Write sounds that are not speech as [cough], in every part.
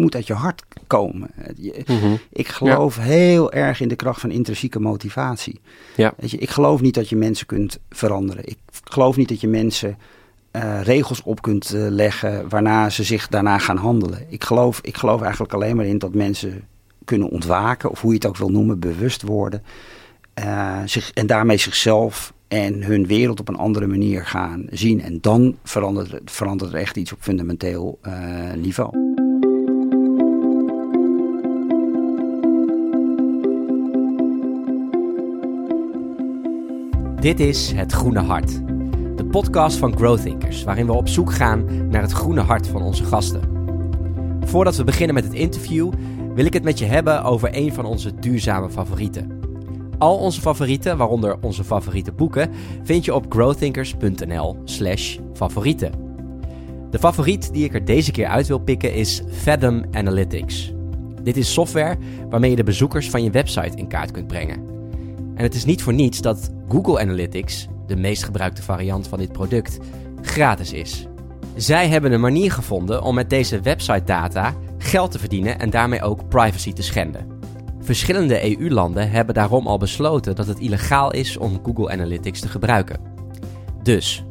moet uit je hart komen. Je- Mhm. Ik geloof heel erg in de kracht van intrinsieke motivatie. Ja. Weet je, ik geloof niet dat je mensen kunt veranderen. Ik geloof niet dat je mensen eh, regels op kunt eh, leggen waarna ze zich daarna gaan handelen. Ik geloof, ik geloof eigenlijk alleen maar in dat mensen kunnen ontwaken, of hoe je het ook wil noemen, bewust worden. eh, zich, en daarmee zichzelf en hun wereld op een andere manier gaan zien. En dan verandert, er- verandert er echt iets op fundamenteel niveau. Dit is Het Groene Hart. De podcast van Growthinkers, waarin we op zoek gaan naar het groene hart van onze gasten. Voordat we beginnen met het interview, wil ik het met je hebben over een van onze duurzame favorieten. Al onze favorieten, waaronder onze favoriete boeken, vind je op growthinkers.nl/slash favorieten. De favoriet die ik er deze keer uit wil pikken is Fathom Analytics. Dit is software waarmee je de bezoekers van je website in kaart kunt brengen. En het is niet voor niets dat Google Analytics, de meest gebruikte variant van dit product, gratis is. Zij hebben een manier gevonden om met deze website data geld te verdienen en daarmee ook privacy te schenden. Verschillende EU-landen hebben daarom al besloten dat het illegaal is om Google Analytics te gebruiken. Dus,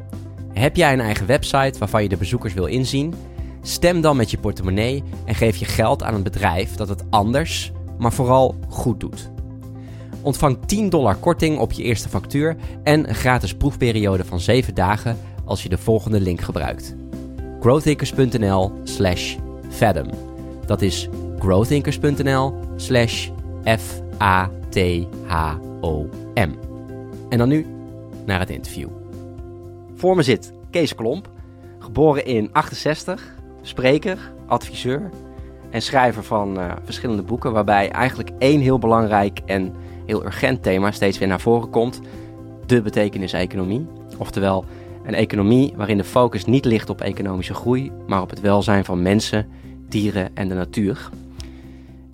heb jij een eigen website waarvan je de bezoekers wil inzien? Stem dan met je portemonnee en geef je geld aan een bedrijf dat het anders, maar vooral goed doet. Ontvang 10 dollar korting op je eerste factuur en een gratis proefperiode van 7 dagen als je de volgende link gebruikt. growthinkers.nl slash fathom. Dat is growthinkers.nl slash F-A-T-H-O-M. En dan nu naar het interview. Voor me zit Kees Klomp, geboren in 68, spreker, adviseur en schrijver van eh, verschillende boeken, waarbij eigenlijk één heel belangrijk en heel urgent thema steeds weer naar voren komt: de betekenis-economie. Oftewel, een economie waarin de focus niet ligt op economische groei, maar op het welzijn van mensen, dieren en de natuur.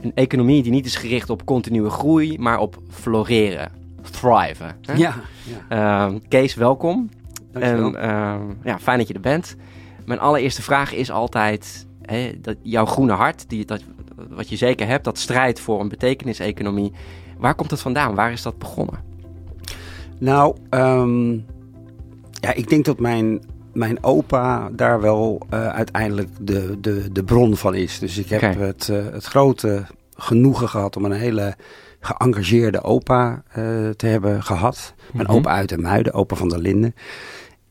Een economie die niet is gericht op continue groei, maar op floreren, thriven. hè? Ja, ja. Ehm, Kees, welkom. dankjewel. En ehm, ja, fijn dat je er bent. Mijn allereerste vraag is altijd: hè, dat jouw groene hart, die, dat, wat je zeker hebt, dat strijdt voor een betekenis-economie. Waar komt het vandaan? Waar is dat begonnen? Nou, ehm, ja, ik denk dat mijn, mijn opa daar wel eh, uiteindelijk de, de, de bron van is. Dus ik heb het, eh, het grote genoegen gehad om een hele geëngageerde opa eh, te hebben gehad. Mijn Mhm. opa uit de Muiden, opa van der Linden.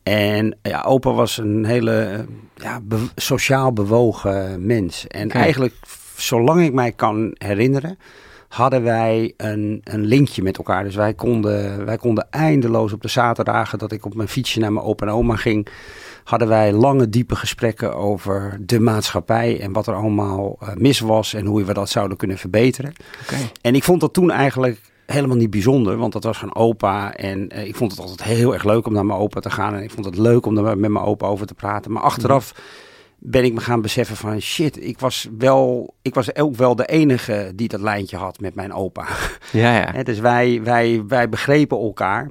En ja, opa was een hele ja, be- sociaal bewogen mens. En eigenlijk, zolang ik mij kan herinneren, hadden wij een, een linkje met elkaar. Dus wij konden, wij konden eindeloos op de zaterdagen dat ik op mijn fietsje naar mijn opa en oma ging, hadden wij lange, diepe gesprekken over de maatschappij en wat er allemaal eh, mis was en hoe we dat zouden kunnen verbeteren. En ik vond dat toen eigenlijk helemaal niet bijzonder, want dat was van opa. En eh, ik vond het altijd heel erg leuk om naar mijn opa te gaan. En ik vond het leuk om daar met mijn opa over te praten. Maar achteraf ben ik me gaan beseffen van shit, ik was wel, ik was ook wel de enige die dat lijntje had met mijn opa. [laughs] Ja, ja. Hè, dus wij, wij, wij begrepen elkaar.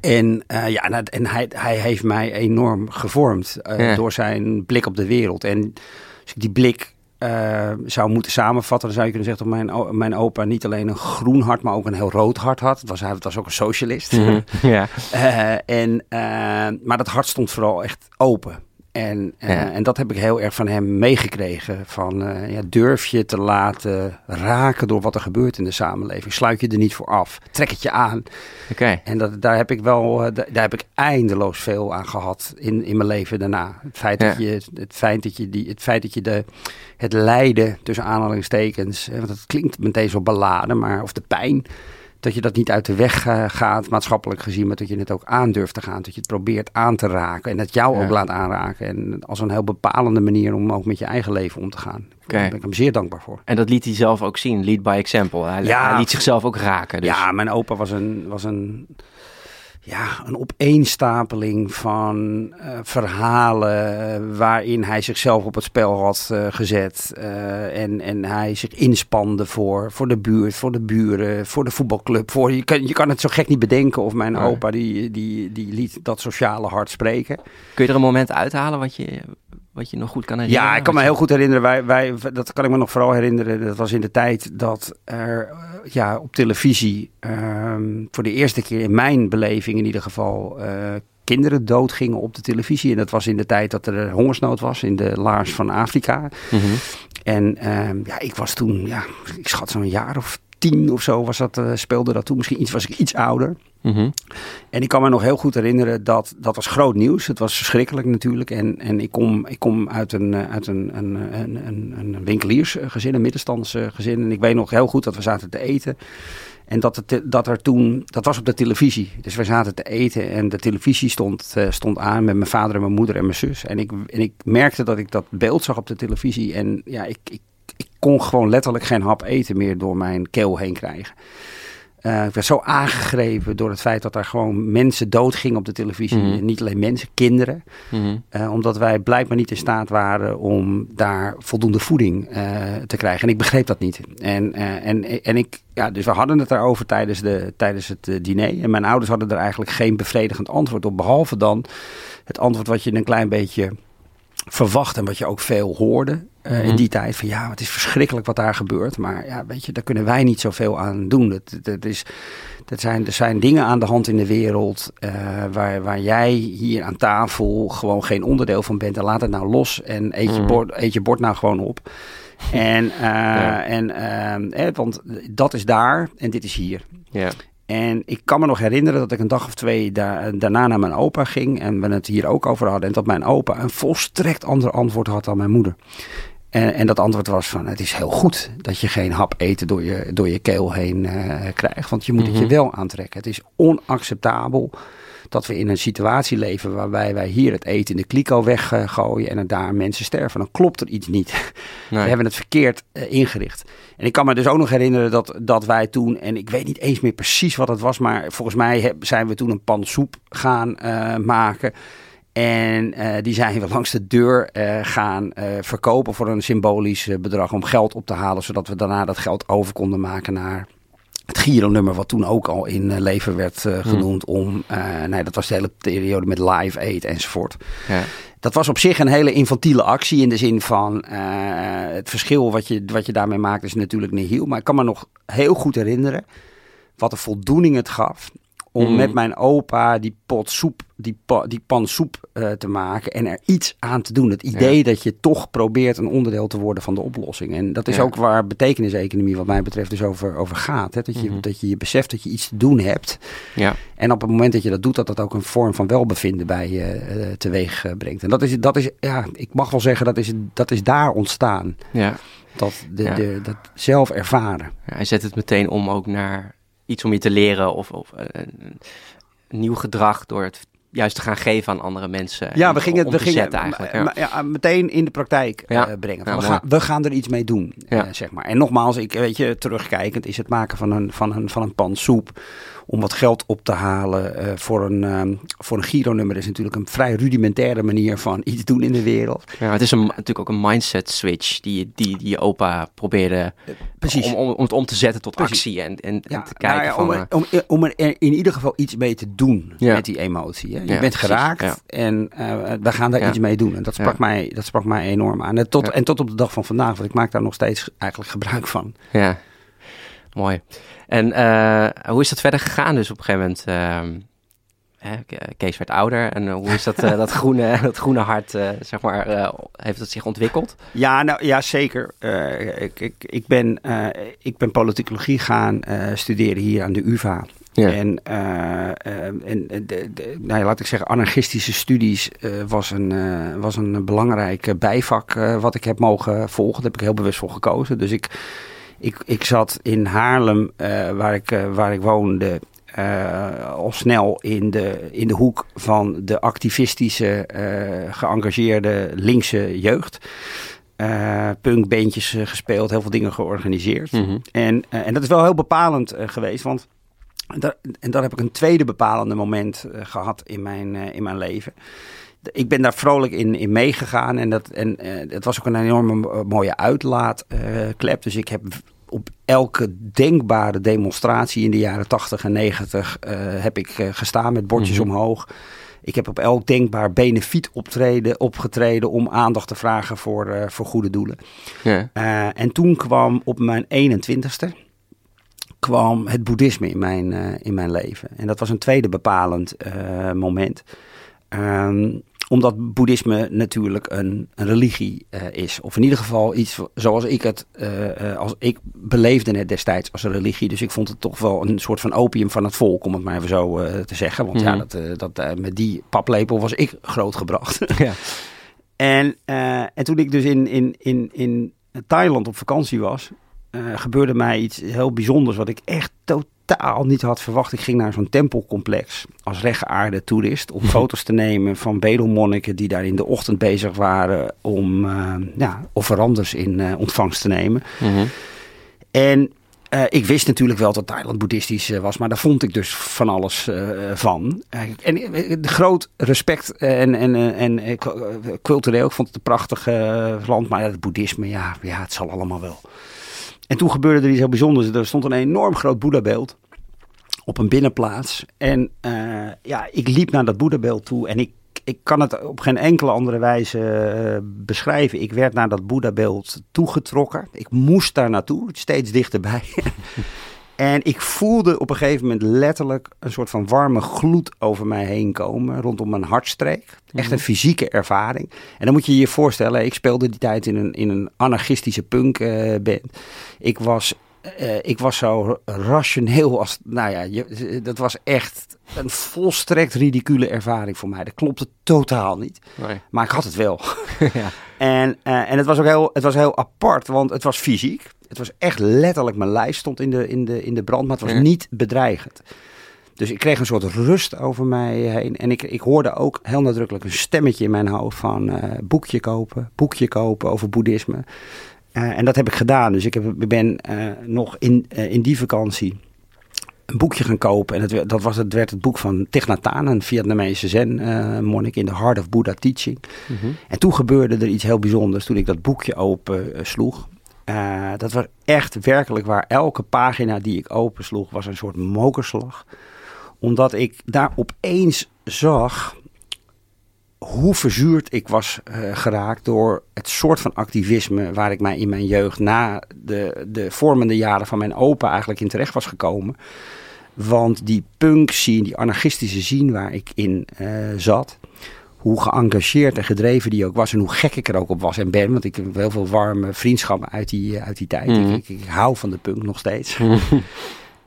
En, eh, ja, en, hij, hij heeft mij enorm gevormd eh, Ja. door zijn blik op de wereld. En als ik die blik eh, zou moeten samenvatten, dan zou je kunnen zeggen dat mijn, mijn opa niet alleen een groen hart, maar ook een heel rood hart had. Het was, hij was ook een socialist. Mhm. [laughs] ja. En, maar dat hart stond vooral echt open. En, eh, en dat heb ik heel erg van hem meegekregen. Van ja, durf je te laten raken door wat er gebeurt in de samenleving. Sluit je er niet voor af. Trek het je aan. Oké. En dat, daar heb ik wel, eh, da- daar heb ik eindeloos veel aan gehad in, in mijn leven daarna. Het feit dat je, het feit dat je, die, het, feit dat je de, het lijden tussen aanhalingstekens, eh, want het klinkt meteen zo beladen, maar of de pijn, dat je dat niet uit de weg eh, gaat, maatschappelijk gezien, maar dat je het ook aandurft te gaan. Dat je het probeert aan te raken en dat jou Ja. ook laat aanraken. En als een heel bepalende manier om ook met je eigen leven om te gaan. Daar ben ik hem zeer dankbaar voor. En dat liet hij zelf ook zien, lead by example. Hij, Ja. hij liet zichzelf ook raken. Dus. Ja, mijn opa was een, was een, ja, een opeenstapeling van eh, verhalen waarin hij zichzelf op het spel had eh, gezet. eh, en, en hij zich inspande voor, voor de buurt, voor de buren, voor de voetbalclub. Voor, je, kan, je kan het zo gek niet bedenken of mijn Nee. opa die, die, die liet dat sociale hart spreken. Kun je er een moment uithalen wat je, wat je nog goed kan herinneren? Ja, ik kan me heel goed herinneren. Wij, wij, dat kan ik me nog vooral herinneren. Dat was in de tijd dat er uh, ja, op televisie ehm, voor de eerste keer in mijn beleving in ieder geval uh, kinderen doodgingen op de televisie. En dat was in de tijd dat er hongersnood was in de laars van Afrika. Mhm. En ehm, ja, ik was toen, ja, ik schat zo'n jaar of tien of zo was dat, uh, speelde dat toen. Misschien iets, was ik iets ouder. Mhm. En ik kan me nog heel goed herinneren dat dat was groot nieuws. Het was verschrikkelijk natuurlijk. En, en ik, kom, ik kom uit een, eh, uit een, een, een, een, winkeliersgezin, een middenstandsgezin. En ik weet nog heel goed dat we zaten te eten. En dat, het, dat er toen, dat was op de televisie. Dus we zaten te eten en de televisie stond, uh, stond aan met mijn vader en mijn moeder en mijn zus. En ik, en ik merkte dat ik dat beeld zag op de televisie. En ja, ik, ik kon gewoon letterlijk geen hap eten meer door mijn keel heen krijgen. Uh, ik werd zo aangegrepen door het feit dat er gewoon mensen doodgingen op de televisie. Mhm. Niet alleen mensen, kinderen. Mhm. Uh, omdat wij blijkbaar niet in staat waren om daar voldoende voeding uh, te krijgen. En ik begreep dat niet. En, en, en ik, ja, dus we hadden het daarover tijdens, de, tijdens het diner. En mijn ouders hadden er eigenlijk geen bevredigend antwoord op. Behalve dan het antwoord wat je een klein beetje verwacht en wat je ook veel hoorde uh, in die tijd. Van ja, het is verschrikkelijk wat daar gebeurt. Maar ja, weet je, daar kunnen wij niet zoveel aan doen. Dat, dat is, dat zijn, er zijn dingen aan de hand in de wereld uh, waar, waar jij hier aan tafel gewoon geen onderdeel van bent. En laat het nou los en eet je, bord, eet je bord nou gewoon op. [laughs] En, uh, ja. en eh, want dat is daar en dit is hier. Ja. En ik kan me nog herinneren dat ik een dag of twee da daarna naar mijn opa ging. En we het hier ook over hadden. En dat mijn opa een volstrekt ander antwoord had dan mijn moeder. En, en dat antwoord was van, het is heel goed dat je geen hap eten door je, door je keel heen uh, krijgt. Want je moet mm -hmm. het je wel aantrekken. Het is onacceptabel dat we in een situatie leven waarbij wij hier het eten in de kliko weggooien en er daar mensen sterven. Dan klopt er iets niet. Nee. We hebben het verkeerd uh, ingericht. En ik kan me dus ook nog herinneren dat, dat wij toen, en ik weet niet eens meer precies wat het was, maar volgens mij heb, zijn we toen een pan soep gaan uh, maken. En uh, die zijn we [laughs] langs de deur uh, gaan uh, verkopen voor een symbolisch bedrag om geld op te halen, zodat we daarna dat geld over konden maken naar het Giro-nummer, wat toen ook al in leven werd genoemd, hmm. om, nee, dat was de hele periode met Live Aid enzovoort. Ja. Dat was op zich een hele infantiele actie in de zin van het verschil wat je, wat je daarmee maakt is natuurlijk nihil. Maar ik kan me nog heel goed herinneren wat een voldoening het gaf om Mhm. met mijn opa die pot soep, die, pa, die pan soep uh, te maken en er iets aan te doen. Het idee ja. dat je toch probeert een onderdeel te worden van de oplossing. En dat is Ja. ook waar betekeniseconomie wat mij betreft dus over, over gaat. Hè? Dat, je, Mhm. dat je je beseft dat je iets te doen hebt. Ja. En op het moment dat je dat doet, dat dat ook een vorm van welbevinden bij je uh, teweeg uh, brengt. En dat is, dat is, ja, ik mag wel zeggen, dat is, dat is daar ontstaan. Ja. Dat, de, Ja. de, dat zelf ervaren. Hij zet het meteen om ook naar iets om je te leren of, of uh, een, een nieuw gedrag door het juist te gaan geven aan andere mensen. Ja, we gingen, we gingen eigenlijk. Ja. meteen in de praktijk Ja. eh, brengen. Ja, we, gaan, we gaan er iets mee doen, eh, zeg maar. En nogmaals, ik weet je, terugkijkend is het maken van een, van een, van een pan soep om wat geld op te halen eh, voor een, ehm, voor een Giro-nummer is natuurlijk een vrij rudimentaire manier van iets doen in de wereld. Ja, het is een, natuurlijk ook een mindset switch die, die, die je opa probeerde Precies. om, om, om het om te zetten tot Precies. actie en, en, en Ja, te kijken nou ja, van... om, eh, er, om, om er in ieder geval iets mee te doen Ja. met die emotie. Hè. Je bent precies, geraakt en eh, we gaan daar iets mee doen. En dat sprak, mij, dat sprak mij enorm aan. En tot, en tot op de dag van vandaag, want ik maak daar nog steeds eigenlijk gebruik van. Ja, mooi. En eh, hoe is dat verder gegaan dus op een gegeven moment? ehm, Kees werd ouder en eh, hoe is dat, eh, [laughs] dat, groene, [laughs] dat groene hart, zeg maar, heeft het zich ontwikkeld? Ja, nou ja, zeker. Ik, ik, ik, ben, ik ben politicologie gaan studeren hier aan de UvA. Ja. En, en de, de, nou laat ik zeggen, anarchistische studies was, een, was een belangrijk bijvak wat ik heb mogen volgen. Daar heb ik heel bewust voor gekozen. Dus ik, ik, ik zat in Haarlem, eh, waar, ik, eh, waar ik woonde, eh, al snel in de, in de hoek van de activistische, geëngageerde linkse jeugd. Punkbandjes eh, gespeeld, heel veel dingen georganiseerd. Mhm. En, en dat is wel heel bepalend geweest, want daar, en daar heb ik een tweede bepalende moment eh, gehad in mijn, in mijn leven. Ik ben daar vrolijk in, in meegegaan en, dat, en eh, het was ook een enorme eh, mooie uitlaatklep. dus ik heb op elke denkbare demonstratie in de jaren 80 en 90 eh, heb ik gestaan met bordjes Mhm. omhoog. Ik heb op elk denkbaar benefiet optreden, opgetreden om aandacht te vragen voor, uh, voor goede doelen. Ja. Uh, en toen kwam op mijn 21ste kwam het boeddhisme in mijn, uh, in mijn leven. En dat was een tweede bepalend moment. Um, omdat boeddhisme natuurlijk een, een religie uh, is. Of in ieder geval iets zoals ik het, uh, als ik beleefde het destijds als een religie. Dus ik vond het toch wel een soort van opium van het volk, om het maar even zo te zeggen. Want ja, mhm. dat, dat, met die paplepel was ik grootgebracht. [laughs] ja. en, en toen ik dus in, in, in, in Thailand op vakantie was, gebeurde mij iets heel bijzonders wat ik echt totaal totaal niet had verwacht. Ik ging naar zo'n tempelcomplex als rechtgeaarde toerist om foto's te nemen van bedelmonniken die daar in de ochtend bezig waren om uh, ja, offeranders in uh, ontvangst te nemen. Mhm. En uh, ik wist natuurlijk wel dat Thailand boeddhistisch was, maar daar vond ik dus van alles van. en groot respect en, en, en cultureel, ik vond het een prachtig land, maar het boeddhisme, ja, ja, het zal allemaal wel. En toen gebeurde er iets heel bijzonders. Er stond een enorm groot Boeddhabeeld op een binnenplaats. En uh, ja, ik liep naar dat Boeddhabeeld toe en ik, ik kan het op geen enkele andere wijze uh, beschrijven. Ik werd naar dat Boeddhabeeld toegetrokken. Ik moest daar naartoe, steeds dichterbij. [laughs] En ik voelde op een gegeven moment letterlijk een soort van warme gloed over mij heen komen, rondom mijn hartstreek. Echt een mhm. fysieke ervaring. En dan moet je je voorstellen, ik speelde die tijd in een, in een anarchistische punkband. Uh, ik was uh, ik was zo rationeel als, nou ja, je, dat was echt een volstrekt ridicule ervaring voor mij. Dat klopte totaal niet. Nee. Maar ik had het wel. [laughs] ja. En, uh, en het was ook heel, het was heel apart, want het was fysiek. Het was echt letterlijk, mijn lijf stond in de, in de, in de brand, maar het was niet bedreigend. Dus ik kreeg een soort rust over mij heen. En ik, ik hoorde ook heel nadrukkelijk een stemmetje in mijn hoofd van uh, boekje kopen, boekje kopen over boeddhisme. Uh, en dat heb ik gedaan. Dus ik, heb, ik ben nog in, in die vakantie een boekje gaan kopen. En het, dat was, het werd het boek van Thich Nhat Hanh, een Vietnamese zen-monnik in The Heart of Buddha Teaching. Mm -hmm. En toen gebeurde er iets heel bijzonders toen ik dat boekje open sloeg. Uh, dat was echt werkelijk waar. Elke pagina die ik opensloeg was een soort mokerslag. Omdat ik daar opeens zag hoe verzuurd ik was uh, geraakt door het soort van activisme waar ik mij in mijn jeugd na de, de vormende jaren van mijn opa eigenlijk in terecht was gekomen. Want die punk scene, die anarchistische scene waar ik in uh, zat, hoe geëngageerd en gedreven die ook was. En hoe gek ik er ook op was en ben. Want ik heb heel veel warme vriendschappen uit die, uit die tijd. Mhm. ik, ik, hou van de punk nog steeds. [laughs]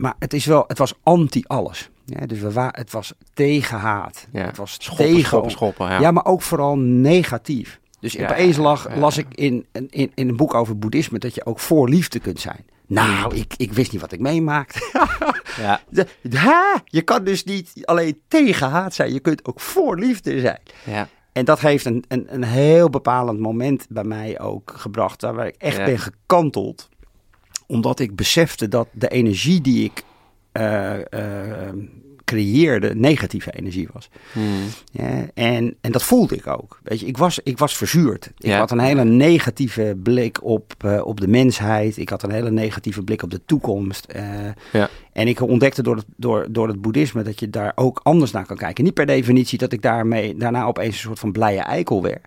Maar het, is wel, het was anti-alles. Ja, dus we waren, het was tegen haat. Ja. Het was schoppen, tegen schoppen, schoppen, ja. ja. maar ook vooral negatief. Dus opeens lag, las ik in, in, in een boek over boeddhisme dat je ook voor liefde kunt zijn. Nou, ik, ik wist niet wat ik meemaakte. [laughs] ja. [laughs] ha, je kan dus niet alleen tegen haat zijn, je kunt ook voor liefde zijn. Ja. En dat heeft een, een, een heel bepalend moment bij mij ook gebracht, waar ik echt ben gekanteld. Omdat ik besefte dat de energie die ik uh, creëerde negatieve energie was. Hmm. Ja, en, en dat voelde ik ook. Weet je, ik was, ik was verzuurd. Ik had een hele negatieve blik op, uh, op de mensheid. Ik had een hele negatieve blik op de toekomst. Uh, ja. En ik ontdekte door het, door, door het boeddhisme dat je daar ook anders naar kan kijken. Niet per definitie dat ik daarmee daarna opeens een soort van blije eikel werd.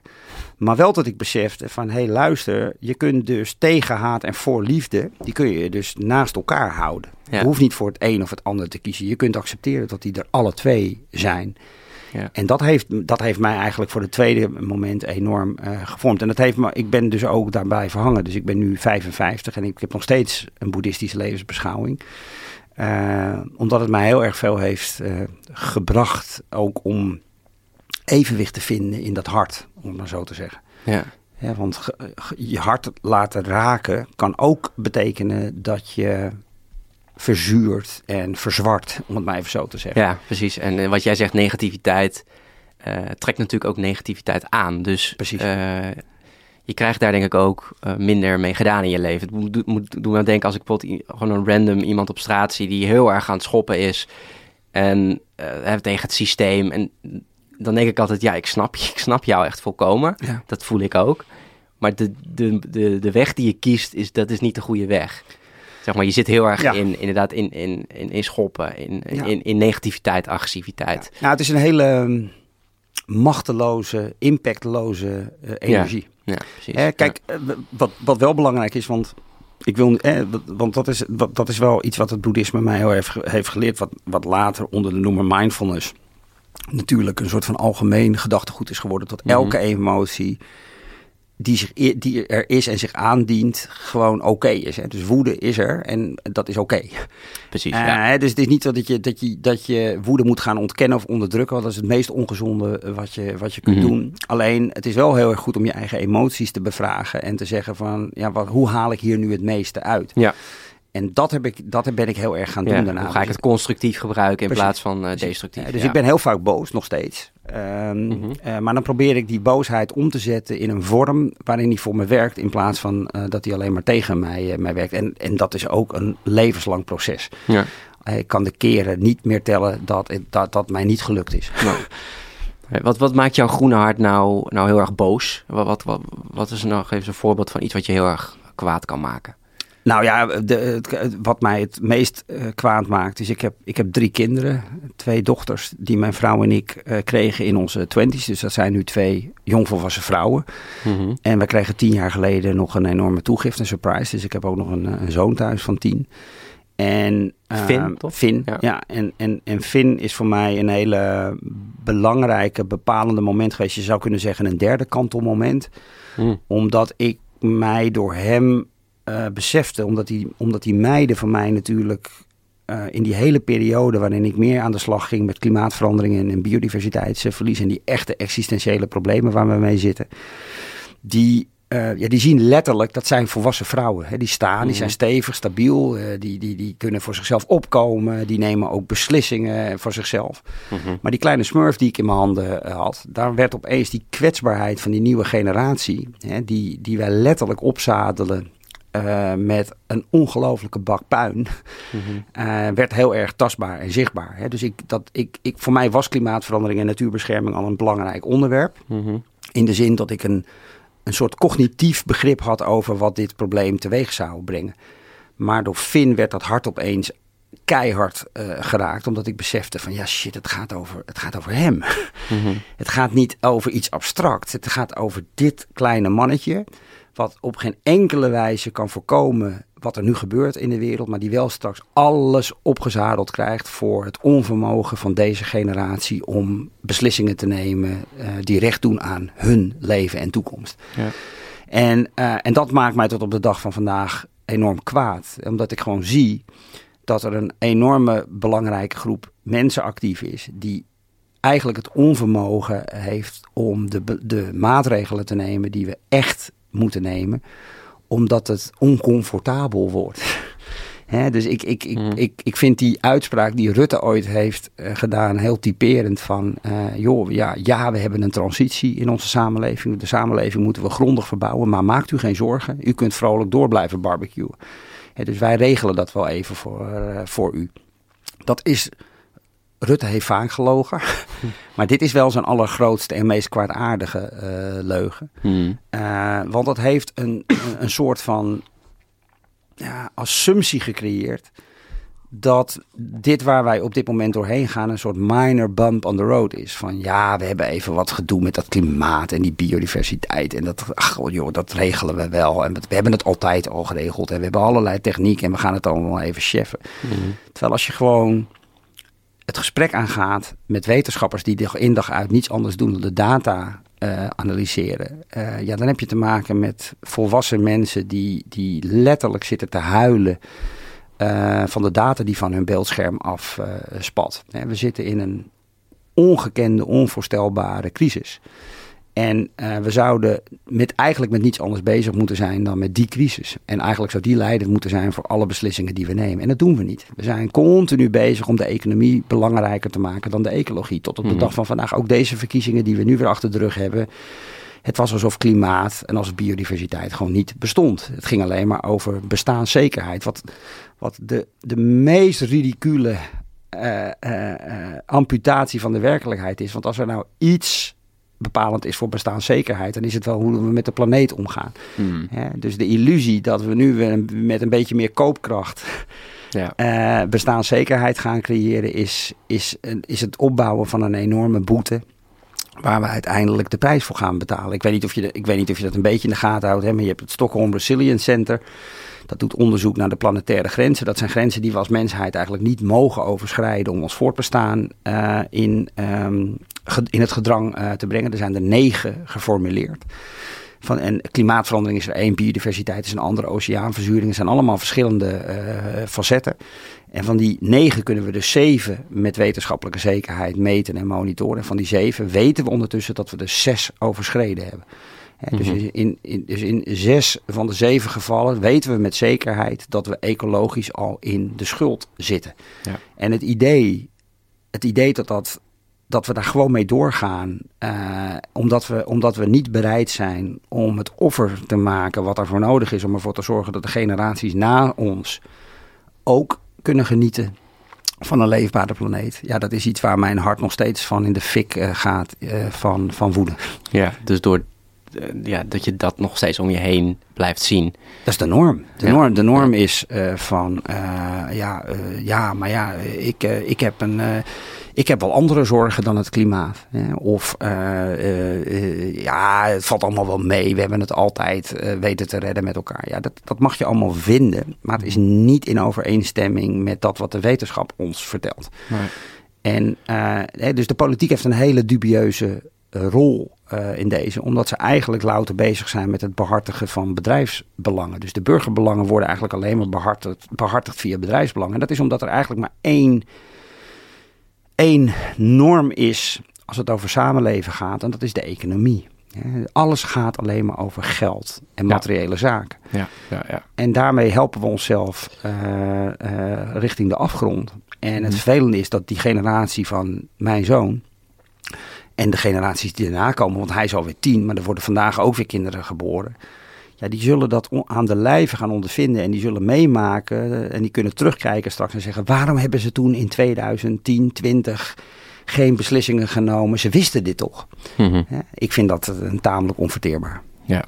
Maar wel dat ik besefte van, hé hey, luister, je kunt dus tegen haat en voor liefde, die kun je dus naast elkaar houden. Je hoeft niet voor het een of het ander te kiezen. Je kunt accepteren dat die er alle twee zijn. Ja. En dat heeft, dat heeft mij eigenlijk voor het tweede moment enorm uh, gevormd. En dat heeft me, ik ben dus ook daarbij verhangen. Dus ik ben nu 55 en ik heb nog steeds een boeddhistische levensbeschouwing. Uh, omdat het mij heel erg veel heeft uh, gebracht, ook om evenwicht te vinden in dat hart, om het maar zo te zeggen. Ja. ja want je hart laten raken kan ook betekenen dat je verzuurt en verzwart, om het maar even zo te zeggen. Ja, precies. En eh, wat jij zegt, negativiteit uh, trekt natuurlijk ook negativiteit aan. Dus precies. Uh, je krijgt daar denk ik ook uh, minder mee gedaan in je leven. Het moet, moet doen aan denken als ik bijvoorbeeld gewoon een random iemand op straat zie die heel erg aan het schoppen is en tegen het systeem. En dan denk ik altijd, ja, ik snap, ik snap jou echt volkomen. Ja. Dat voel ik ook. Maar de, de, de, de weg die je kiest, is, dat is niet de goede weg. Zeg maar, je zit heel erg in, inderdaad, in, in, in, in schoppen, in, in, in negativiteit, agressiviteit. Ja. Nou, het is een hele... machteloze, impactloze uh, energie. Ja, precies. Eh, kijk, eh, wat, wat wel belangrijk is, want ik wil, eh, want dat is, dat, dat is wel iets wat het boeddhisme mij heel erg heeft geleerd, wat, wat later onder de noemer mindfulness natuurlijk een soort van algemeen gedachtegoed is geworden, dat elke mhm. emotie die, zich, die er is en zich aandient, gewoon oké is. Hè? Dus woede is er en dat is oké. Precies. Uh, ja. Dus het is niet dat je, dat, je, dat je woede moet gaan ontkennen of onderdrukken. Want dat is het meest ongezonde wat je, wat je kunt mhm. doen. Alleen het is wel heel erg goed om je eigen emoties te bevragen en te zeggen van ja, wat, hoe haal ik hier nu het meeste uit? Ja. En dat, heb ik, dat ben ik heel erg gaan doen daarna. Hoe ga ik het constructief gebruiken in plaats van uh, destructief? dus ik ben heel vaak boos, nog steeds. Um, mm -hmm. maar dan probeer ik die boosheid om te zetten in een vorm waarin die voor me werkt, in plaats van uh, dat hij alleen maar tegen mij, mij werkt. En, en dat is ook een levenslang proces. Ja. Ik kan de keren niet meer tellen dat, dat dat mij niet gelukt is. Nou. [laughs] Wat, wat maakt jouw groene hart nou, nou heel erg boos? Wat, wat, wat, wat is nou, geef eens een voorbeeld van iets wat je heel erg kwaad kan maken? Nou ja, de, wat mij het meest uh, kwaad maakt is, ik heb, ik heb drie kinderen, twee dochters, die mijn vrouw en ik uh, kregen in onze twenties. Dus dat zijn nu twee jongvolwassen vrouwen. Mm -hmm. En we kregen tien jaar geleden nog een enorme toegift, een surprise. Dus ik heb ook nog een, een zoon thuis van tien. En Finn, toch? Finn, ja. ja. En, en, en Finn is voor mij een hele belangrijke, bepalende moment geweest. Je zou kunnen zeggen een derde kantelmoment. Mm. Omdat ik mij door hem uh, besefte, omdat die, omdat die meiden van mij natuurlijk uh, in die hele periode waarin ik meer aan de slag ging met klimaatveranderingen en biodiversiteitsverlies en die echte existentiële problemen waar we mee zitten, die, uh, ja, die zien letterlijk, dat zijn volwassen vrouwen. Hè. Die staan, die zijn mhm. stevig, stabiel, die, die, die kunnen voor zichzelf opkomen, die nemen ook beslissingen voor zichzelf. Mm Maar die kleine smurf die ik in mijn handen had, daar werd opeens die kwetsbaarheid van die nieuwe generatie, hè, die, die wij letterlijk opzadelen uh, met een ongelofelijke bak puin, mm [laughs] werd heel erg tastbaar en zichtbaar. Hè. Dus ik, dat, ik, ik, voor mij was klimaatverandering en natuurbescherming al een belangrijk onderwerp. Mm -hmm. In de zin dat ik een, een soort cognitief begrip had over wat dit probleem teweeg zou brengen. Maar door Finn werd dat hart opeens keihard uh, geraakt. Omdat ik besefte van ja shit, het gaat over, het gaat over hem. Mm -hmm. [laughs] Het gaat niet over iets abstracts. Het gaat over dit kleine mannetje wat op geen enkele wijze kan voorkomen wat er nu gebeurt in de wereld, maar die wel straks alles opgezadeld krijgt voor het onvermogen van deze generatie om beslissingen te nemen uh, die recht doen aan hun leven en toekomst. Ja. En, uh, en dat maakt mij tot op de dag van vandaag enorm kwaad, omdat ik gewoon zie dat er een enorme belangrijke groep mensen actief is die eigenlijk het onvermogen heeft om de, de maatregelen te nemen die we echt moeten nemen, omdat het oncomfortabel wordt. [laughs] dus ik, ik, ik, hmm. ik, ik vind die uitspraak die Rutte ooit heeft uh, gedaan heel typerend van, uh, joh, ja, ja, we hebben een transitie in onze samenleving. De samenleving moeten we grondig verbouwen, maar maakt u geen zorgen. U kunt vrolijk door blijven barbecuen. dus wij regelen dat wel even voor, uh, voor u. Dat is Rutte heeft vaak gelogen. [laughs] maar dit is wel zijn allergrootste en meest kwaadaardige uh, leugen. Hmm. Uh, want dat heeft een, een, soort van ja, assumptie gecreëerd. Dat dit waar wij op dit moment doorheen gaan een soort minor bump on the road is. Van ja, we hebben even wat gedoe met dat klimaat en die biodiversiteit. En dat, ach, joh, dat regelen we wel. En we hebben het altijd al geregeld. En we hebben allerlei techniek en we gaan het allemaal even cheffen. Hmm. Terwijl als je gewoon het gesprek aangaat met wetenschappers die dag in dag uit niets anders doen dan de data uh, analyseren. Uh, ja, dan heb je te maken met volwassen mensen die, die letterlijk zitten te huilen uh, van de data die van hun beeldscherm afspat. we zitten in een ongekende, onvoorstelbare crisis. En uh, we zouden met, eigenlijk met niets anders bezig moeten zijn dan met die crisis. En eigenlijk zou die leidend moeten zijn voor alle beslissingen die we nemen. En dat doen we niet. We zijn continu bezig om de economie belangrijker te maken dan de ecologie. Tot op de mhm. dag van vandaag. Ook deze verkiezingen die we nu weer achter de rug hebben. Het was alsof klimaat en als biodiversiteit gewoon niet bestond. Het ging alleen maar over bestaanszekerheid. Wat, wat de, de meest ridicule uh, uh, amputatie van de werkelijkheid is. Want als er nou iets bepalend is voor bestaanszekerheid, dan is het wel hoe we met de planeet omgaan. Hmm. dus de illusie dat we nu met een beetje meer koopkracht ja. uh, [laughs] bestaanszekerheid gaan creëren, is, is, is het opbouwen van een enorme boete. waar we uiteindelijk de prijs voor gaan betalen. Ik weet niet of je, ik weet niet of je dat een beetje in de gaten houdt, hè, maar je hebt het Stockholm Resilience Center. Dat doet onderzoek naar de planetaire grenzen. Dat zijn grenzen die we als mensheid eigenlijk niet mogen overschrijden om ons voortbestaan uh, in, um, in het gedrang uh, te brengen. Er zijn er negen geformuleerd. Van, en klimaatverandering is er één, biodiversiteit is een andere, oceaanverzuring zijn allemaal verschillende uh, facetten. En van die negen kunnen we dus zeven met wetenschappelijke zekerheid meten en monitoren. En van die zeven weten we ondertussen dat we er zes overschreden hebben. He, dus, Mhm. in, in, dus in zes van de zeven gevallen weten we met zekerheid dat we ecologisch al in de schuld zitten. Ja. En het idee, het idee dat, dat, dat we daar gewoon mee doorgaan, eh, omdat, we, omdat we niet bereid zijn om het offer te maken wat ervoor nodig is om ervoor te zorgen dat de generaties na ons ook kunnen genieten van een leefbare planeet. Ja, dat is iets waar mijn hart nog steeds van in de fik uh, gaat uh, van, van woede. Ja, dus door ja, dat je dat nog steeds om je heen blijft zien. Dat is de norm. De, ja. norm, de norm is van ja, ja, maar ja, ik, ik heb een ik heb wel andere zorgen dan het klimaat. Hè? Of ja, het valt allemaal wel mee. We hebben het altijd weten te redden met elkaar. Ja, dat, dat mag je allemaal vinden. Maar het is niet in overeenstemming met dat wat de wetenschap ons vertelt. Nee. En dus de politiek heeft een hele dubieuze rol in deze. Omdat ze eigenlijk louter bezig zijn met het behartigen van bedrijfsbelangen. Dus de burgerbelangen worden eigenlijk alleen maar behartigd, behartigd via bedrijfsbelangen. En dat is omdat er eigenlijk maar één één norm is als het over samenleven gaat, en dat is de economie. Alles gaat alleen maar over geld en materiële ja. zaken. Ja, ja, ja. En daarmee helpen we onszelf uh, uh, richting de afgrond. En het vervelende is dat die generatie van mijn zoon en de generaties die daarna komen, want hij is alweer tien, maar er worden vandaag ook weer kinderen geboren. Ja, die zullen dat aan de lijve gaan ondervinden en die zullen meemaken en die kunnen terugkijken straks en zeggen: waarom hebben ze toen in 2010, 20 geen beslissingen genomen? Ze wisten dit toch? Mhm. Ja, ik vind dat een tamelijk onverteerbaar. Ja,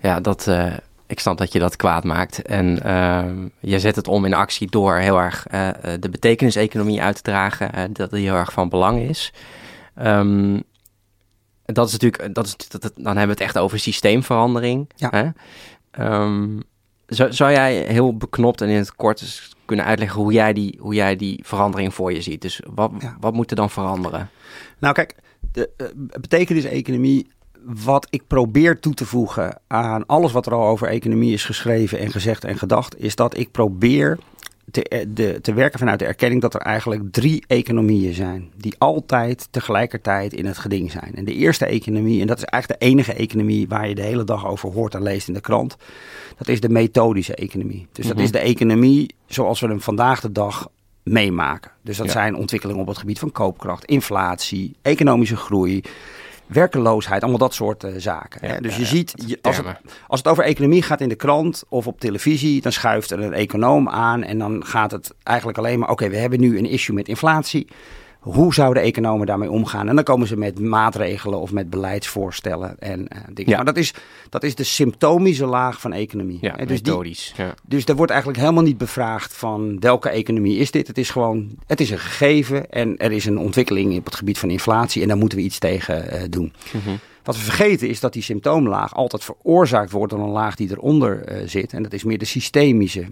ja dat, uh, ik snap dat je dat kwaad maakt. En uh, je zet het om in actie door heel erg uh, de betekeniseconomie uit te dragen, dat die heel erg van belang is. Um, dat is natuurlijk, dat is, dat, dat, dan hebben we het echt over systeemverandering. Ja. Hè? Um, zou, zou jij heel beknopt en in het kort kunnen uitleggen hoe jij die, hoe jij die verandering voor je ziet? Dus wat, ja. wat moet er dan veranderen? Nou kijk, de uh, betekenis-economie, wat ik probeer toe te voegen aan alles wat er al over economie is geschreven en gezegd en gedacht, is dat ik probeer te, de, te werken vanuit de erkenning dat er eigenlijk drie economieën zijn. Die altijd tegelijkertijd in het geding zijn. En de eerste economie, en dat is eigenlijk de enige economie waar je de hele dag over hoort en leest in de krant. Dat is de methodische economie. Dus dat Mhm. is de economie zoals we hem vandaag de dag meemaken. Dus dat Ja. zijn ontwikkelingen op het gebied van koopkracht, inflatie, economische groei. Werkeloosheid, allemaal dat soort eh, zaken. Ja, hè. Dus ja, je ziet, je- als het, als het over economie gaat in de krant of op televisie, dan schuift er een econoom aan en dan gaat het eigenlijk alleen maar: oké, we hebben nu een issue met inflatie. Hoe zouden economen daarmee omgaan? En dan komen ze met maatregelen of met beleidsvoorstellen en eh, dingen. Ja. Maar dat is, dat is de symptomische laag van economie. Ja, Hè, dus, die, methodisch. Ja. dus er wordt eigenlijk helemaal niet bevraagd van welke economie is dit. Het is gewoon, het is een gegeven en er is een ontwikkeling op het gebied van inflatie en daar moeten we iets tegen eh, doen. Mhm. Wat we vergeten is dat die symptoomlaag altijd veroorzaakt wordt door een laag die eronder eh, zit. En dat is meer de systemische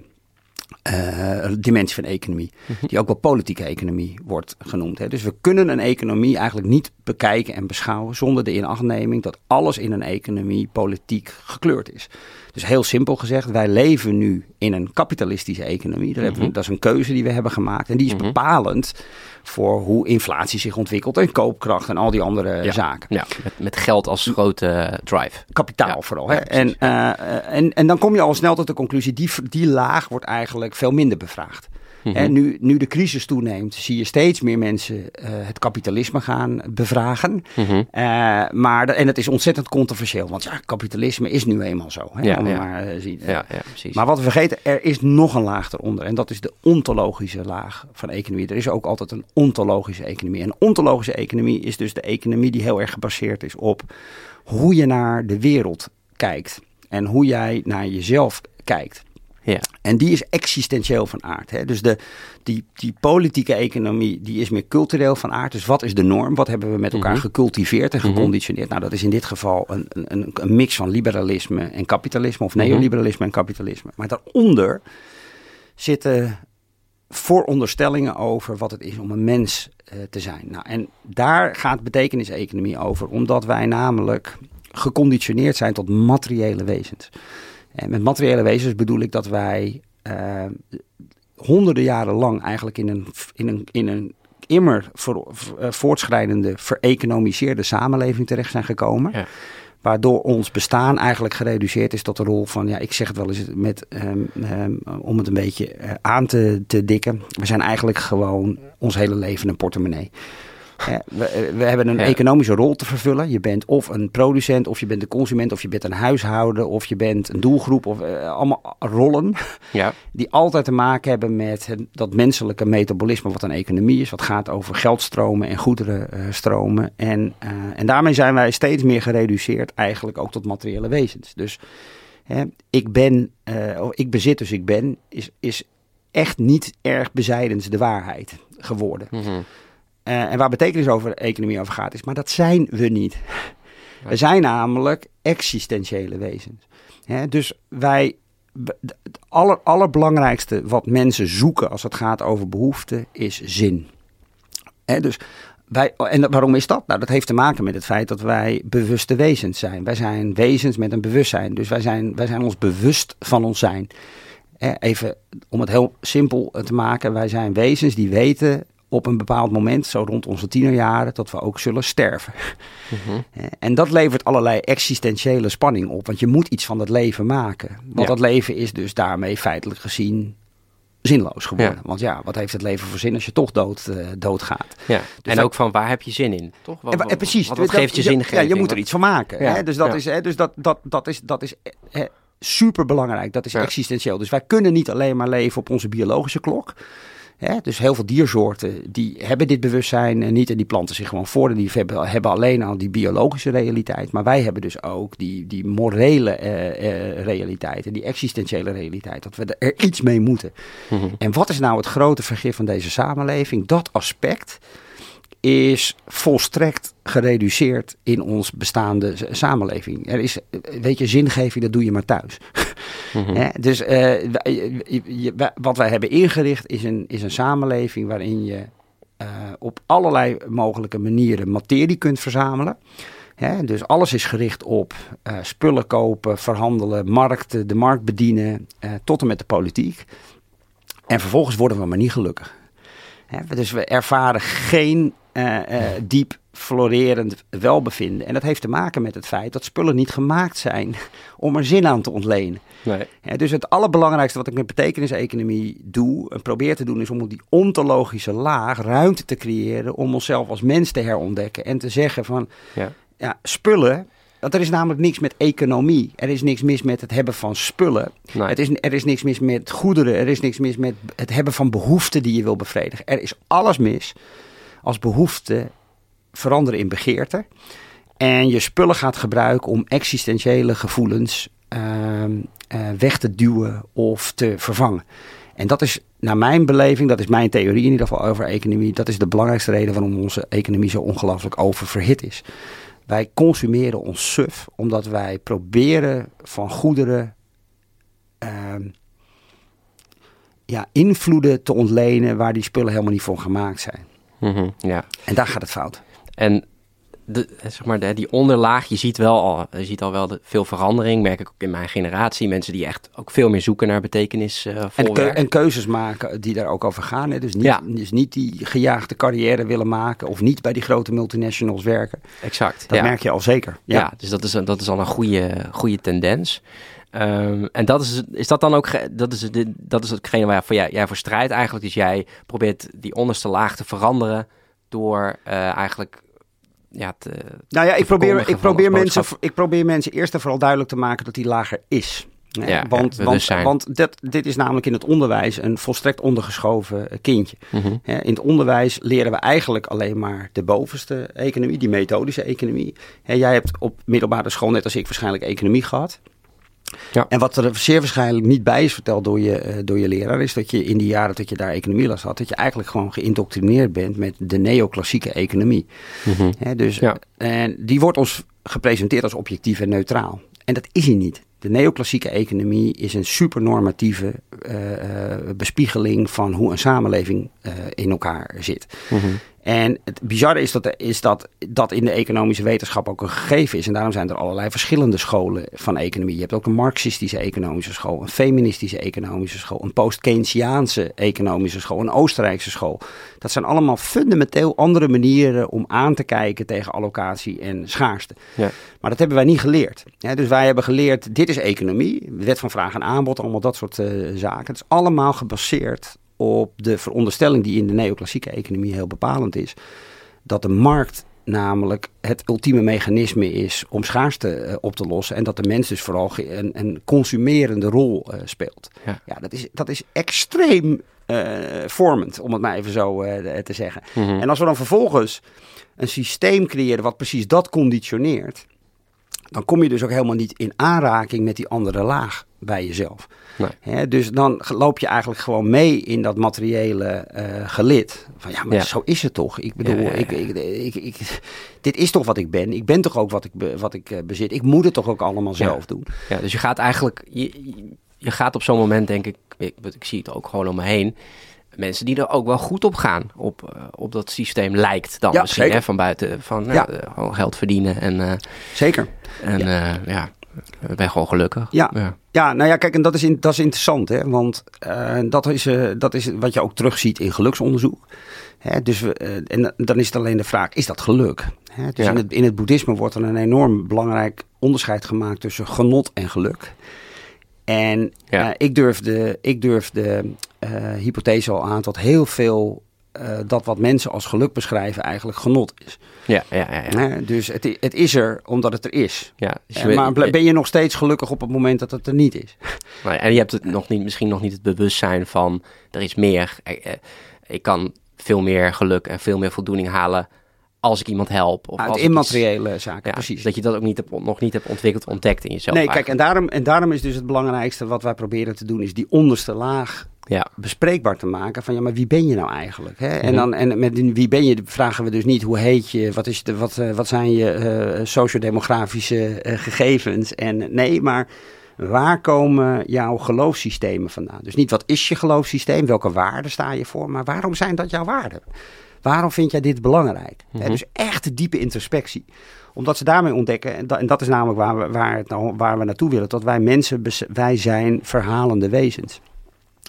eh, dimensie van economie. Die ook wel politieke economie wordt genoemd. Hè. Dus we kunnen een economie eigenlijk niet bekijken en beschouwen zonder de inachtneming dat alles in een economie politiek gekleurd is. Dus heel simpel gezegd, wij leven nu in een kapitalistische economie. Daar we, Mhm. dat is een keuze die we hebben gemaakt. En die is Mhm. bepalend voor hoe inflatie zich ontwikkelt en koopkracht en al die andere Ja. zaken Ja, met, met geld als grote drive. kapitaal Ja, vooral. Hè? ja, en, eh, en, en dan kom je al snel tot de conclusie, die, die laag wordt eigenlijk veel minder bevraagd. Mhm. En nu, nu de crisis toeneemt, zie je steeds meer mensen eh, het kapitalisme gaan bevragen. Mhm. Eh, maar, de- en het is ontzettend controversieel, want ja, kapitalisme is nu eenmaal zo. Hè? Ja, Om ja. maar eh, zien. Ja, ja, precies. Maar wat we vergeten, er is nog een laag eronder. En dat is de ontologische laag van economie. Er is ook altijd een ontologische economie. En een ontologische economie is dus de economie die heel erg gebaseerd is op hoe je naar de wereld kijkt. En hoe jij naar jezelf kijkt. Ja. En die is existentieel van aard. Hè? Dus de, die, die politieke economie die is meer cultureel van aard. Dus wat is de norm? Wat hebben we met elkaar Mhm. gecultiveerd en Mhm. geconditioneerd? Nou, dat is in dit geval een, een, een mix van liberalisme en kapitalisme. Of neoliberalisme en kapitalisme. Maar daaronder zitten vooronderstellingen over wat het is om een mens eh, te zijn. Nou, en daar gaat betekeniseconomie over. Omdat wij namelijk geconditioneerd zijn tot materiële wezens. En met materiële wezens bedoel ik dat wij eh, honderden jaren lang eigenlijk in een, in een, in een immer voor, eh, voortschrijdende, vereconomiseerde samenleving terecht zijn gekomen. Ja. Waardoor ons bestaan eigenlijk gereduceerd is tot de rol van, ja, ik zeg het wel eens met, ehm, ehm, om het een beetje eh, aan te, te dikken. We zijn eigenlijk gewoon ons hele leven een portemonnee. We, eh, we hebben een Ja. economische rol te vervullen. Je bent of een producent, of je bent een consument, of je bent een huishouden, of je bent een doelgroep, of eh, allemaal rollen [laughs] Ja. die altijd te maken hebben met het, dat menselijke metabolisme wat een economie is. Wat gaat over geldstromen en goederenstromen. en, eh, en daarmee zijn wij steeds meer gereduceerd eigenlijk ook tot materiële wezens. Dus hè, ik ben, of ik bezit dus ik ben, is, is echt niet erg bezijdens de waarheid geworden. Eh, en waar betekenis over economie over gaat is, maar dat zijn we niet. We zijn namelijk existentiële wezens. Hè, dus wij, het aller, allerbelangrijkste wat mensen zoeken als het gaat over behoeften is zin. Hè, dus wij, en waarom is dat? Nou, dat heeft te maken met het feit dat wij bewuste wezens zijn. Wij zijn wezens met een bewustzijn. Dus wij zijn, wij zijn ons bewust van ons zijn. Even om het heel simpel te maken. Wij zijn wezens die weten op een bepaald moment, zo rond onze tienerjaren, dat we ook zullen sterven. Mhm. Eh, En dat levert allerlei existentiële spanning op. Want je moet iets van het leven maken. Want Ja. dat leven is dus daarmee feitelijk gezien zinloos geworden. Ja. Want ja, wat heeft het leven voor zin als je toch dood, eh, doodgaat? ja. en wij- ook van waar heb je zin in, toch? Wat, En, en precies. Wat, wat dat- geeft je zingeving? Ja, je moet er iets van maken. Hè? Dus, dat, is, hè? dus dat, dat, dat is, dat is eh, super belangrijk. Dat is existentieel. Dus wij kunnen niet alleen maar leven op onze biologische klok. Hè? Dus heel veel diersoorten die hebben dit bewustzijn en niet. En die planten zich gewoon voor. En die hebben, hebben alleen al die biologische realiteit. Maar wij hebben dus ook die, die morele eh, eh, realiteit. En die existentiële realiteit. Dat we er iets mee moeten. Mhm. En wat is nou het grote vergif van deze samenleving? Dat aspect is volstrekt gereduceerd in ons bestaande samenleving. Er is, weet je, zingeving, dat doe je maar thuis. [laughs] Mhm. Dus eh, wat wij hebben ingericht is een, is een samenleving waarin je eh, op allerlei mogelijke manieren materie kunt verzamelen. Dus alles is gericht op eh, spullen kopen, verhandelen, markten, de markt bedienen, tot en met de politiek. En vervolgens worden we maar niet gelukkig. Dus we ervaren geen eh, eh, diep florerend welbevinden. En dat heeft te maken met het feit dat spullen niet gemaakt zijn [laughs] om er zin aan te ontlenen. Nee. Dus het allerbelangrijkste wat ik met betekeniseconomie doe en probeer te doen, is om op die ontologische laag ruimte te creëren om onszelf als mens te herontdekken. En te zeggen van, Ja. ja, spullen, want er is namelijk niks met economie. Er is niks mis met het hebben van spullen. Nee. Het is, er is niks mis met goederen. Er is niks mis met het hebben van behoeften die je wil bevredigen. Er is alles mis als behoeften veranderen in begeerte. En je spullen gaat gebruiken om existentiële gevoelens ehm, eh, weg te duwen of te vervangen. En dat is, naar mijn beleving, dat is mijn theorie in ieder geval over economie. Dat is de belangrijkste reden waarom onze economie zo ongelooflijk oververhit is. Wij consumeren ons suf omdat wij proberen van goederen ehm, ja, invloeden te ontlenen waar die spullen helemaal niet voor gemaakt zijn. Mhm. ja. En daar gaat het fout. En de, zeg maar, de, die onderlaag, je ziet wel al, je ziet al wel de, veel verandering, merk ik ook in mijn generatie. Mensen die echt ook veel meer zoeken naar betekenis eh En, keu- en keuzes maken die daar ook over gaan. Hè? Dus, niet, Ja. dus niet die gejaagde carrière willen maken of niet bij die grote multinationals werken. Exact. Dat ja. merk je al zeker. Ja, Ja. dus dat is, dat is al een goede, goede tendens. Ehm, en dat is, is dat dan ook, dat is, dat is hetgene waar voor jij, jij voor strijdt eigenlijk. Dus jij probeert die onderste laag te veranderen door eh, eigenlijk, ja, te, Nou ja, ik probeer, ik, probeer mensen, ik probeer mensen eerst en vooral duidelijk te maken dat die lager is. Ja, ja, want want, want dit, dit is namelijk in het onderwijs een volstrekt ondergeschoven eh, kindje. Mhm. In het onderwijs leren we eigenlijk alleen maar de bovenste economie, die methodische economie. Jij hebt op middelbare school, net als ik, waarschijnlijk economie gehad. Ja. En wat er zeer waarschijnlijk niet bij is verteld door je, uh, door je leraar, is dat je in die jaren dat je daar economieles had, dat je eigenlijk gewoon geïndoctrineerd bent met de neoclassieke economie. Mm dus, ja. En die wordt ons gepresenteerd als objectief en neutraal. En dat is hij niet. De neoclassieke economie is een supernormatieve uh, bespiegeling van hoe een samenleving uh, in elkaar zit. Mm en het bizarre is, dat, is dat dat in de economische wetenschap ook een gegeven is. En daarom zijn er allerlei verschillende scholen van economie. Je hebt ook een marxistische economische school, een feministische economische school, een post-Keynesiaanse economische school, een Oostenrijkse school. Dat zijn allemaal fundamenteel andere manieren om aan te kijken tegen allocatie en schaarste. Ja. Maar dat hebben wij niet geleerd. dus wij hebben geleerd, dit is economie, wet van vraag en aanbod, allemaal dat soort uh, zaken. Het is allemaal gebaseerd op de veronderstelling die in de neoclassieke economie heel bepalend is. Dat de markt namelijk het ultieme mechanisme is om schaarste uh, op te lossen. En dat de mens dus vooral een, een consumerende rol uh, speelt. Ja. ja, dat, is, dat is extreem uh, vormend, om het maar even zo te zeggen. Mm -hmm. En als we dan vervolgens een systeem creëren wat precies dat conditioneert dan kom je dus ook helemaal niet in aanraking met die andere laag bij jezelf. Nee. dus dan loop je eigenlijk gewoon mee in dat materiële uh, gelid. Van ja, maar zo is het toch? Ik bedoel, Ik, ik, ik, dit is toch wat ik ben. Ik ben toch ook wat ik, wat ik uh, bezit. Ik moet het toch ook allemaal zelf doen. Ja, dus je gaat eigenlijk, je, je gaat op zo'n moment denk ik, ik, ik zie het ook gewoon om me heen mensen die er ook wel goed op gaan. Op, uh, op dat systeem lijkt dan ja, misschien hè, van buiten. Van ja. uh, geld verdienen. En, uh, zeker. En ja. ja, ik ben gewoon gelukkig. Ja. ja. Ja. nou ja, kijk, en dat is, in, dat is interessant. Hè, want dat, is, dat is wat je ook terugziet in geluksonderzoek. Hè, dus we, en dan is het alleen de vraag, is dat geluk? Hè, dus in, het, in het boeddhisme wordt er een enorm belangrijk onderscheid gemaakt tussen genot en geluk. En ja. ik durfde, ik durfde uh, hypothese al aan dat heel veel uh, dat wat mensen als geluk beschrijven eigenlijk genot is. Ja, ja, ja. ja. dus het, het is er omdat het er is. Ja, dus uh, maar ben je nog steeds gelukkig op het moment dat het er niet is? [laughs] Maar, en je hebt het nog niet, misschien nog niet het bewustzijn van er is meer. Ik kan veel meer geluk en veel meer voldoening halen als ik iemand help. Of Uit immateriële zaken, precies. Dat je dat ook niet nog niet hebt ontwikkeld, ontdekt in jezelf. Nee, kijk, en daarom, en daarom is dus het belangrijkste wat wij proberen te doen, is die onderste laag ja. bespreekbaar te maken. Van ja, maar wie ben je nou eigenlijk? Hè? En, mhm. dan, en met wie ben je vragen we dus niet hoe heet je, wat, is de, wat, uh, wat zijn je uh, sociodemografische uh, gegevens. En nee, maar waar komen jouw geloofssystemen vandaan? Dus niet wat is je geloofssysteem, welke waarden sta je voor, maar waarom zijn dat jouw waarden? Waarom vind jij dit belangrijk? Mm dus echt diepe introspectie omdat ze daarmee ontdekken, en dat, en dat is namelijk waar we, waar, het nou, waar we naartoe willen, dat wij mensen, wij zijn verhalende wezens.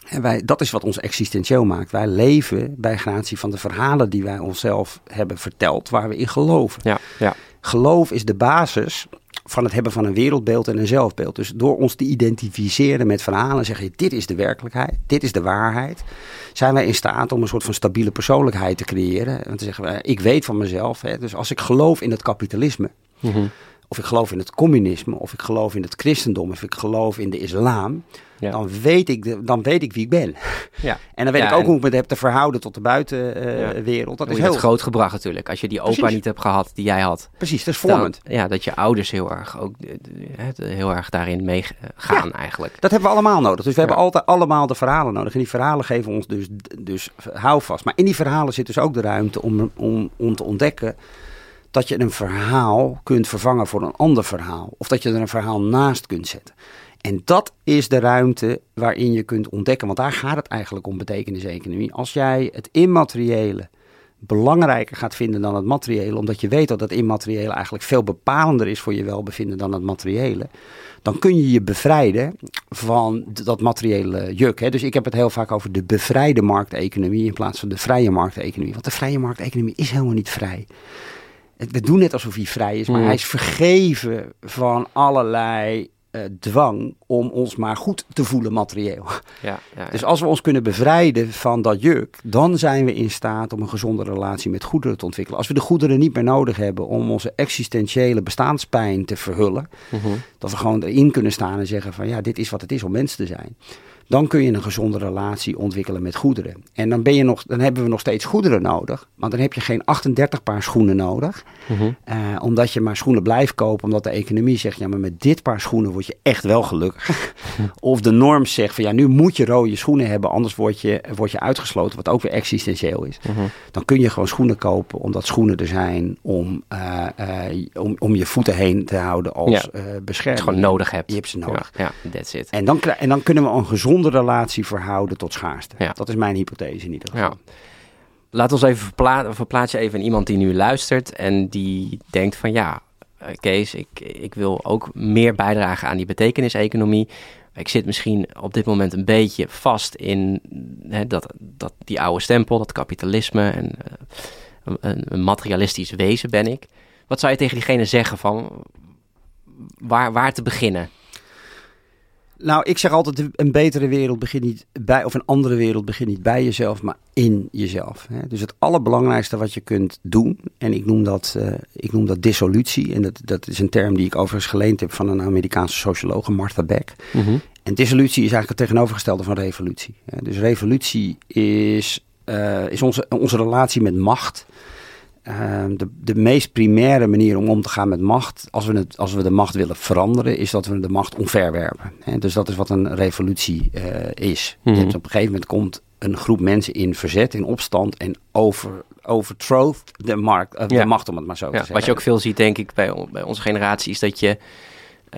En wij, dat is wat ons existentieel maakt. Wij leven bij gratie van de verhalen die wij onszelf hebben verteld, waar we in geloven. Ja, ja. Geloof is de basis van het hebben van een wereldbeeld en een zelfbeeld. Dus door ons te identificeren met verhalen, zeg je: dit is de werkelijkheid, dit is de waarheid. Zijn wij in staat om een soort van stabiele persoonlijkheid te creëren? Want dan zeggen ik weet van mezelf. Hè, dus als ik geloof in het kapitalisme. Mm of ik geloof in het communisme, of ik geloof in het christendom, of ik geloof in de islam, dan, weet ik dan weet ik wie ik ben. Ja. [laughs] En dan weet ik ook hoe ik me heb te verhouden tot de buitenwereld. Dat is heel groot gebracht natuurlijk. Als je die opa niet hebt gehad die jij had. Precies, dat is vormend. ja, dat je ouders heel erg, ook, heel erg daarin meegaan eigenlijk. Dat hebben we allemaal nodig. Dus we hebben altijd allemaal de verhalen nodig. En die verhalen geven ons dus, dus houvast. Maar in die verhalen zit dus ook de ruimte om, om, om te ontdekken dat je een verhaal kunt vervangen voor een ander verhaal. Of dat je er een verhaal naast kunt zetten. En dat is de ruimte waarin je kunt ontdekken. Want daar gaat het eigenlijk om betekeniseconomie. Als jij het immateriële belangrijker gaat vinden dan het materiële, omdat je weet dat het immateriële eigenlijk veel bepalender is voor je welbevinden dan het materiële, dan kun je je bevrijden van dat materiële juk. Hè? Dus ik heb het heel vaak over de bevrijde markteconomie in plaats van de vrije markteconomie. Want de vrije markteconomie is helemaal niet vrij we doen net alsof hij vrij is, maar mm. hij is vergeven van allerlei uh, dwang om ons maar goed te voelen materieel. Ja, ja, Dus als we ons kunnen bevrijden van dat juk, dan zijn we in staat om een gezonde relatie met goederen te ontwikkelen. Als we de goederen niet meer nodig hebben om onze existentiële bestaanspijn te verhullen, mm -hmm. dat we gewoon erin kunnen staan en zeggen van ja, dit is wat het is om mens te zijn dan kun je een gezonde relatie ontwikkelen met goederen. En dan, ben je nog, dan hebben we nog steeds goederen nodig, maar dan heb je geen 38 paar schoenen nodig. Mhm. Eh, omdat je maar schoenen blijft kopen, omdat de economie zegt, ja, maar met dit paar schoenen word je echt wel gelukkig. [laughs] of de norm zegt van, ja, nu moet je rode schoenen hebben, anders word je, word je uitgesloten, wat ook weer existentieel is. Mhm. Dan kun je gewoon schoenen kopen, omdat schoenen er zijn om, eh, eh, om, om je voeten heen te houden als Ja. bescherming. gewoon nodig hebt. Je hebt ze nodig. Ja, ja that's it. En dan, en dan kunnen we een gezonde relatie verhouden tot schaarste. Ja. Dat is mijn hypothese in ieder geval. Ja. Laat ons even verpla verplaats je even in iemand die nu luistert en die denkt van ja, eh, Kees, ik, ik wil ook meer bijdragen aan die betekeniseconomie. Ik zit misschien op dit moment een beetje vast in hè, dat, dat, die oude stempel, dat kapitalisme en eh, een, een materialistisch wezen ben ik. Wat zou je tegen diegene zeggen van waar, waar te beginnen? Nou, ik zeg altijd, een betere wereld begint niet bij, of een andere wereld begint niet bij jezelf, maar in jezelf. Hè? Dus het allerbelangrijkste wat je kunt doen, en ik noem dat, eh, ik noem dat dissolutie, en dat, dat is een term die ik overigens geleend heb van een Amerikaanse sociologe, Martha Beck. En dissolutie is eigenlijk het tegenovergestelde van revolutie. hè. Dus revolutie is, eh, is onze, onze relatie met macht. Eh, de, de meest primaire manier om om te gaan met macht, als we, het, als we de macht willen veranderen, is dat we de macht omverwerpen. Hè. Dus dat is wat een revolutie eh, is. Mhm. Hebt op een gegeven moment komt een groep mensen in verzet, in opstand en over, overthrow de, markt, eh, Ja. de macht, om het maar zo te zeggen. wat je ook veel ziet, denk ik, bij, bij onze generatie, is dat je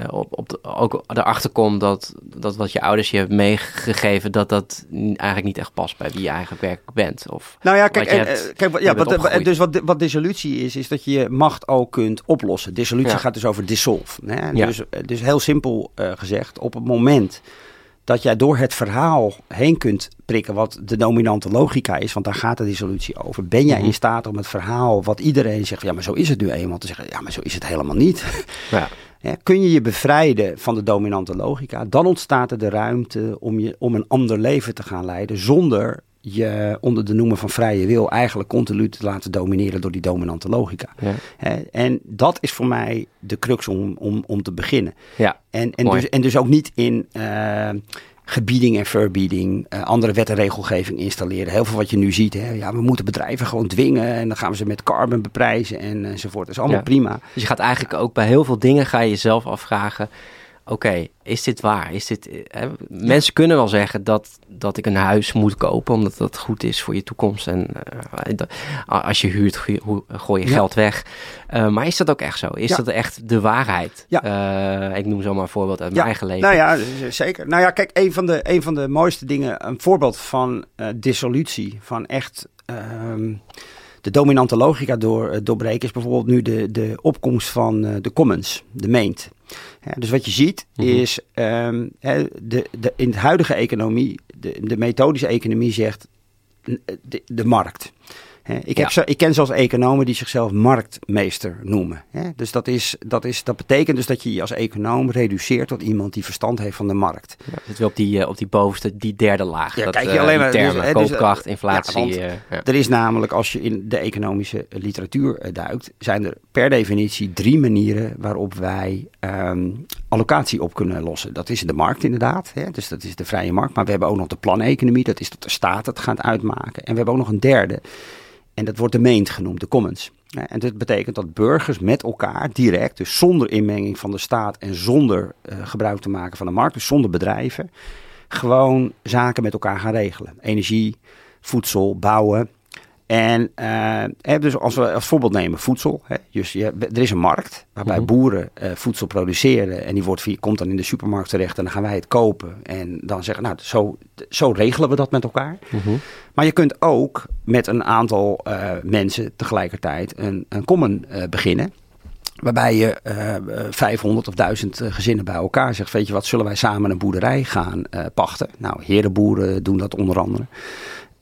op, op de- ook erachter komt dat, dat wat je ouders je hebben meegegeven, dat dat eigenlijk niet echt past bij wie je eigenlijk werkelijk bent. Of Nou ja, kijk, en, hebt- eh, kijk ja, wat, opgegroeid. dus wat, wat dissolutie is, is dat je je macht ook kunt oplossen. Dissolutie Ja. gaat dus over dissolve. Hè? Ja. Dus, eh, dus heel simpel eh, gezegd, op het moment dat jij door het verhaal heen kunt prikken wat de dominante logica is, want daar gaat de dissolutie over, ben jij Mhm. in staat om het verhaal wat iedereen zegt, ja maar zo is het nu eenmaal, te zeggen, ja maar zo is het helemaal niet. [laughs] ja, kun je je bevrijden van de dominante logica, dan ontstaat er de ruimte om, je, om een ander leven te gaan leiden zonder je onder de noemer van vrije wil eigenlijk continu te laten domineren door die dominante logica. ja, en dat is voor mij de crux om, om, om te beginnen. ja, En, en, Mooi. dus, en dus ook niet in eh, gebieding en verbieding, eh, andere wet en regelgeving installeren. Heel veel wat je nu ziet, hè, ja, we moeten bedrijven gewoon dwingen en dan gaan we ze met carbon beprijzen en, enzovoort. Dat is allemaal Ja. prima. Dus je gaat eigenlijk ook bij heel veel dingen ga je jezelf afvragen. Oké, is dit waar? Is dit, eh, hè, mensen kunnen wel zeggen dat, dat ik een huis moet kopen omdat dat goed is voor je toekomst. En eh, als je huurt, gooi, je Ja. geld weg. Eh, maar is dat ook echt zo? Is Ja. dat echt de waarheid? Ja. Ik noem zomaar een voorbeeld uit mijn eigen leven. Nou ja, zeker. Nou ja, kijk, een van de, een van de mooiste dingen, een voorbeeld van dissolutie, van echt ehm, de dominante logica door, eh, doorbreken, is bijvoorbeeld nu de, de opkomst van eh, de commons, de meent. Ja, dus wat je ziet Mhm. is, ehm, de, de, in de huidige economie, de, de methodische economie zegt n- de, de markt. Ik, heb Ja. zo, ik ken zelfs economen die zichzelf marktmeester noemen. Dus dat, is, dat, is, dat betekent dus dat je je als econoom reduceert tot iemand die verstand heeft van de markt. Ja, wil op die, eh, op die bovenste, die derde laag. Ja, dat, kijk je eh, alleen maar- dus, termen, hè, dus, koopkracht, eh, inflatie. ja, want- eh, ja. Er is namelijk, als je in de economische literatuur duikt, zijn er per definitie drie manieren waarop wij ehm, allocatie op kunnen lossen. Dat is de markt inderdaad, hè? dus dat is de vrije markt. Maar we hebben ook nog de planeconomie, dat is dat de staat het gaat uitmaken. En we hebben ook nog een derde, en dat wordt de meent genoemd, de commons. En dat betekent dat burgers met elkaar direct, dus zonder inmenging van de staat en zonder eh, gebruik te maken van de markt, dus zonder bedrijven, gewoon zaken met elkaar gaan regelen. Energie, voedsel, bouwen. En hè, dus als we als voorbeeld nemen voedsel. Hè, dus je, er is een markt waarbij Mhm. boeren eh, voedsel produceren. En die wordt via, komt dan in de supermarkt terecht en dan gaan wij het kopen. En dan zeggen, nou, zo, zo regelen we dat met elkaar. Mhm. Maar je kunt ook met een aantal eh, mensen tegelijkertijd een, een common beginnen. Waarbij je eh, 500 of 1000 eh, gezinnen bij elkaar zegt: Weet je wat, zullen wij samen een boerderij gaan pachten? Nou, herenboeren doen dat onder andere.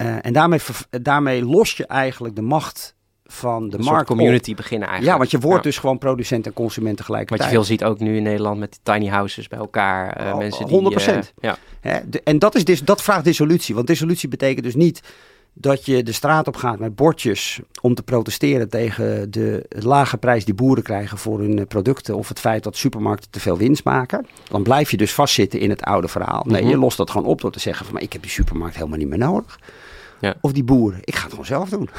Eh, en daarmee, ver- daarmee los je eigenlijk de macht van de Een markt. op. community beginnen eigenlijk. Ja, want je wordt Ja. dus gewoon producent en consument Wat tegelijkertijd. je veel ziet ook nu in Nederland met die tiny houses bij elkaar. eh, Oh, mensen die, 100%. eh, ja. Hè, de- en dat, is dis, dat vraagt dissolutie. Want dissolutie betekent dus niet dat je de straat op gaat met bordjes om te protesteren tegen de lage prijs die boeren krijgen voor hun eh, producten of het feit dat supermarkten te veel winst maken, dan blijf je dus vastzitten in het oude verhaal. Nee, Mhm. je lost dat gewoon op door te zeggen van maar ik heb die supermarkt helemaal niet meer nodig. Ja. Of die boeren, ik ga het gewoon zelf doen.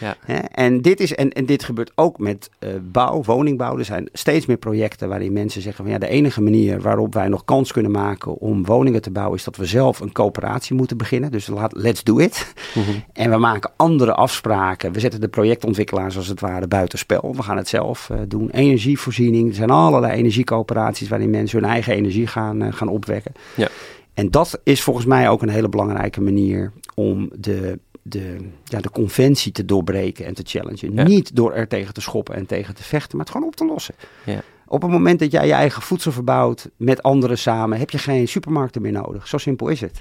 Ja. [laughs] En, dit is, en, en dit gebeurt ook met eh, bouw, woningbouw. Er zijn steeds meer projecten waarin mensen zeggen van ja, de enige manier waarop wij nog kans kunnen maken om woningen te bouwen is dat we zelf een coöperatie moeten beginnen. Dus laat, let's do it. Mhm. [laughs] En we maken andere afspraken. We zetten de projectontwikkelaars als het ware buitenspel. We gaan het zelf eh, doen. Energievoorziening. Er zijn allerlei energiecoöperaties waarin mensen hun eigen energie gaan, eh, gaan opwekken. Ja. En dat is volgens mij ook een hele belangrijke manier om de, de, ja, de conventie te doorbreken en te challengen. Ja. Niet door er tegen te schoppen en tegen te vechten, maar het gewoon op te lossen. Ja. Op het moment dat jij je eigen voedsel verbouwt met anderen samen, heb je geen supermarkten meer nodig. Zo simpel is het.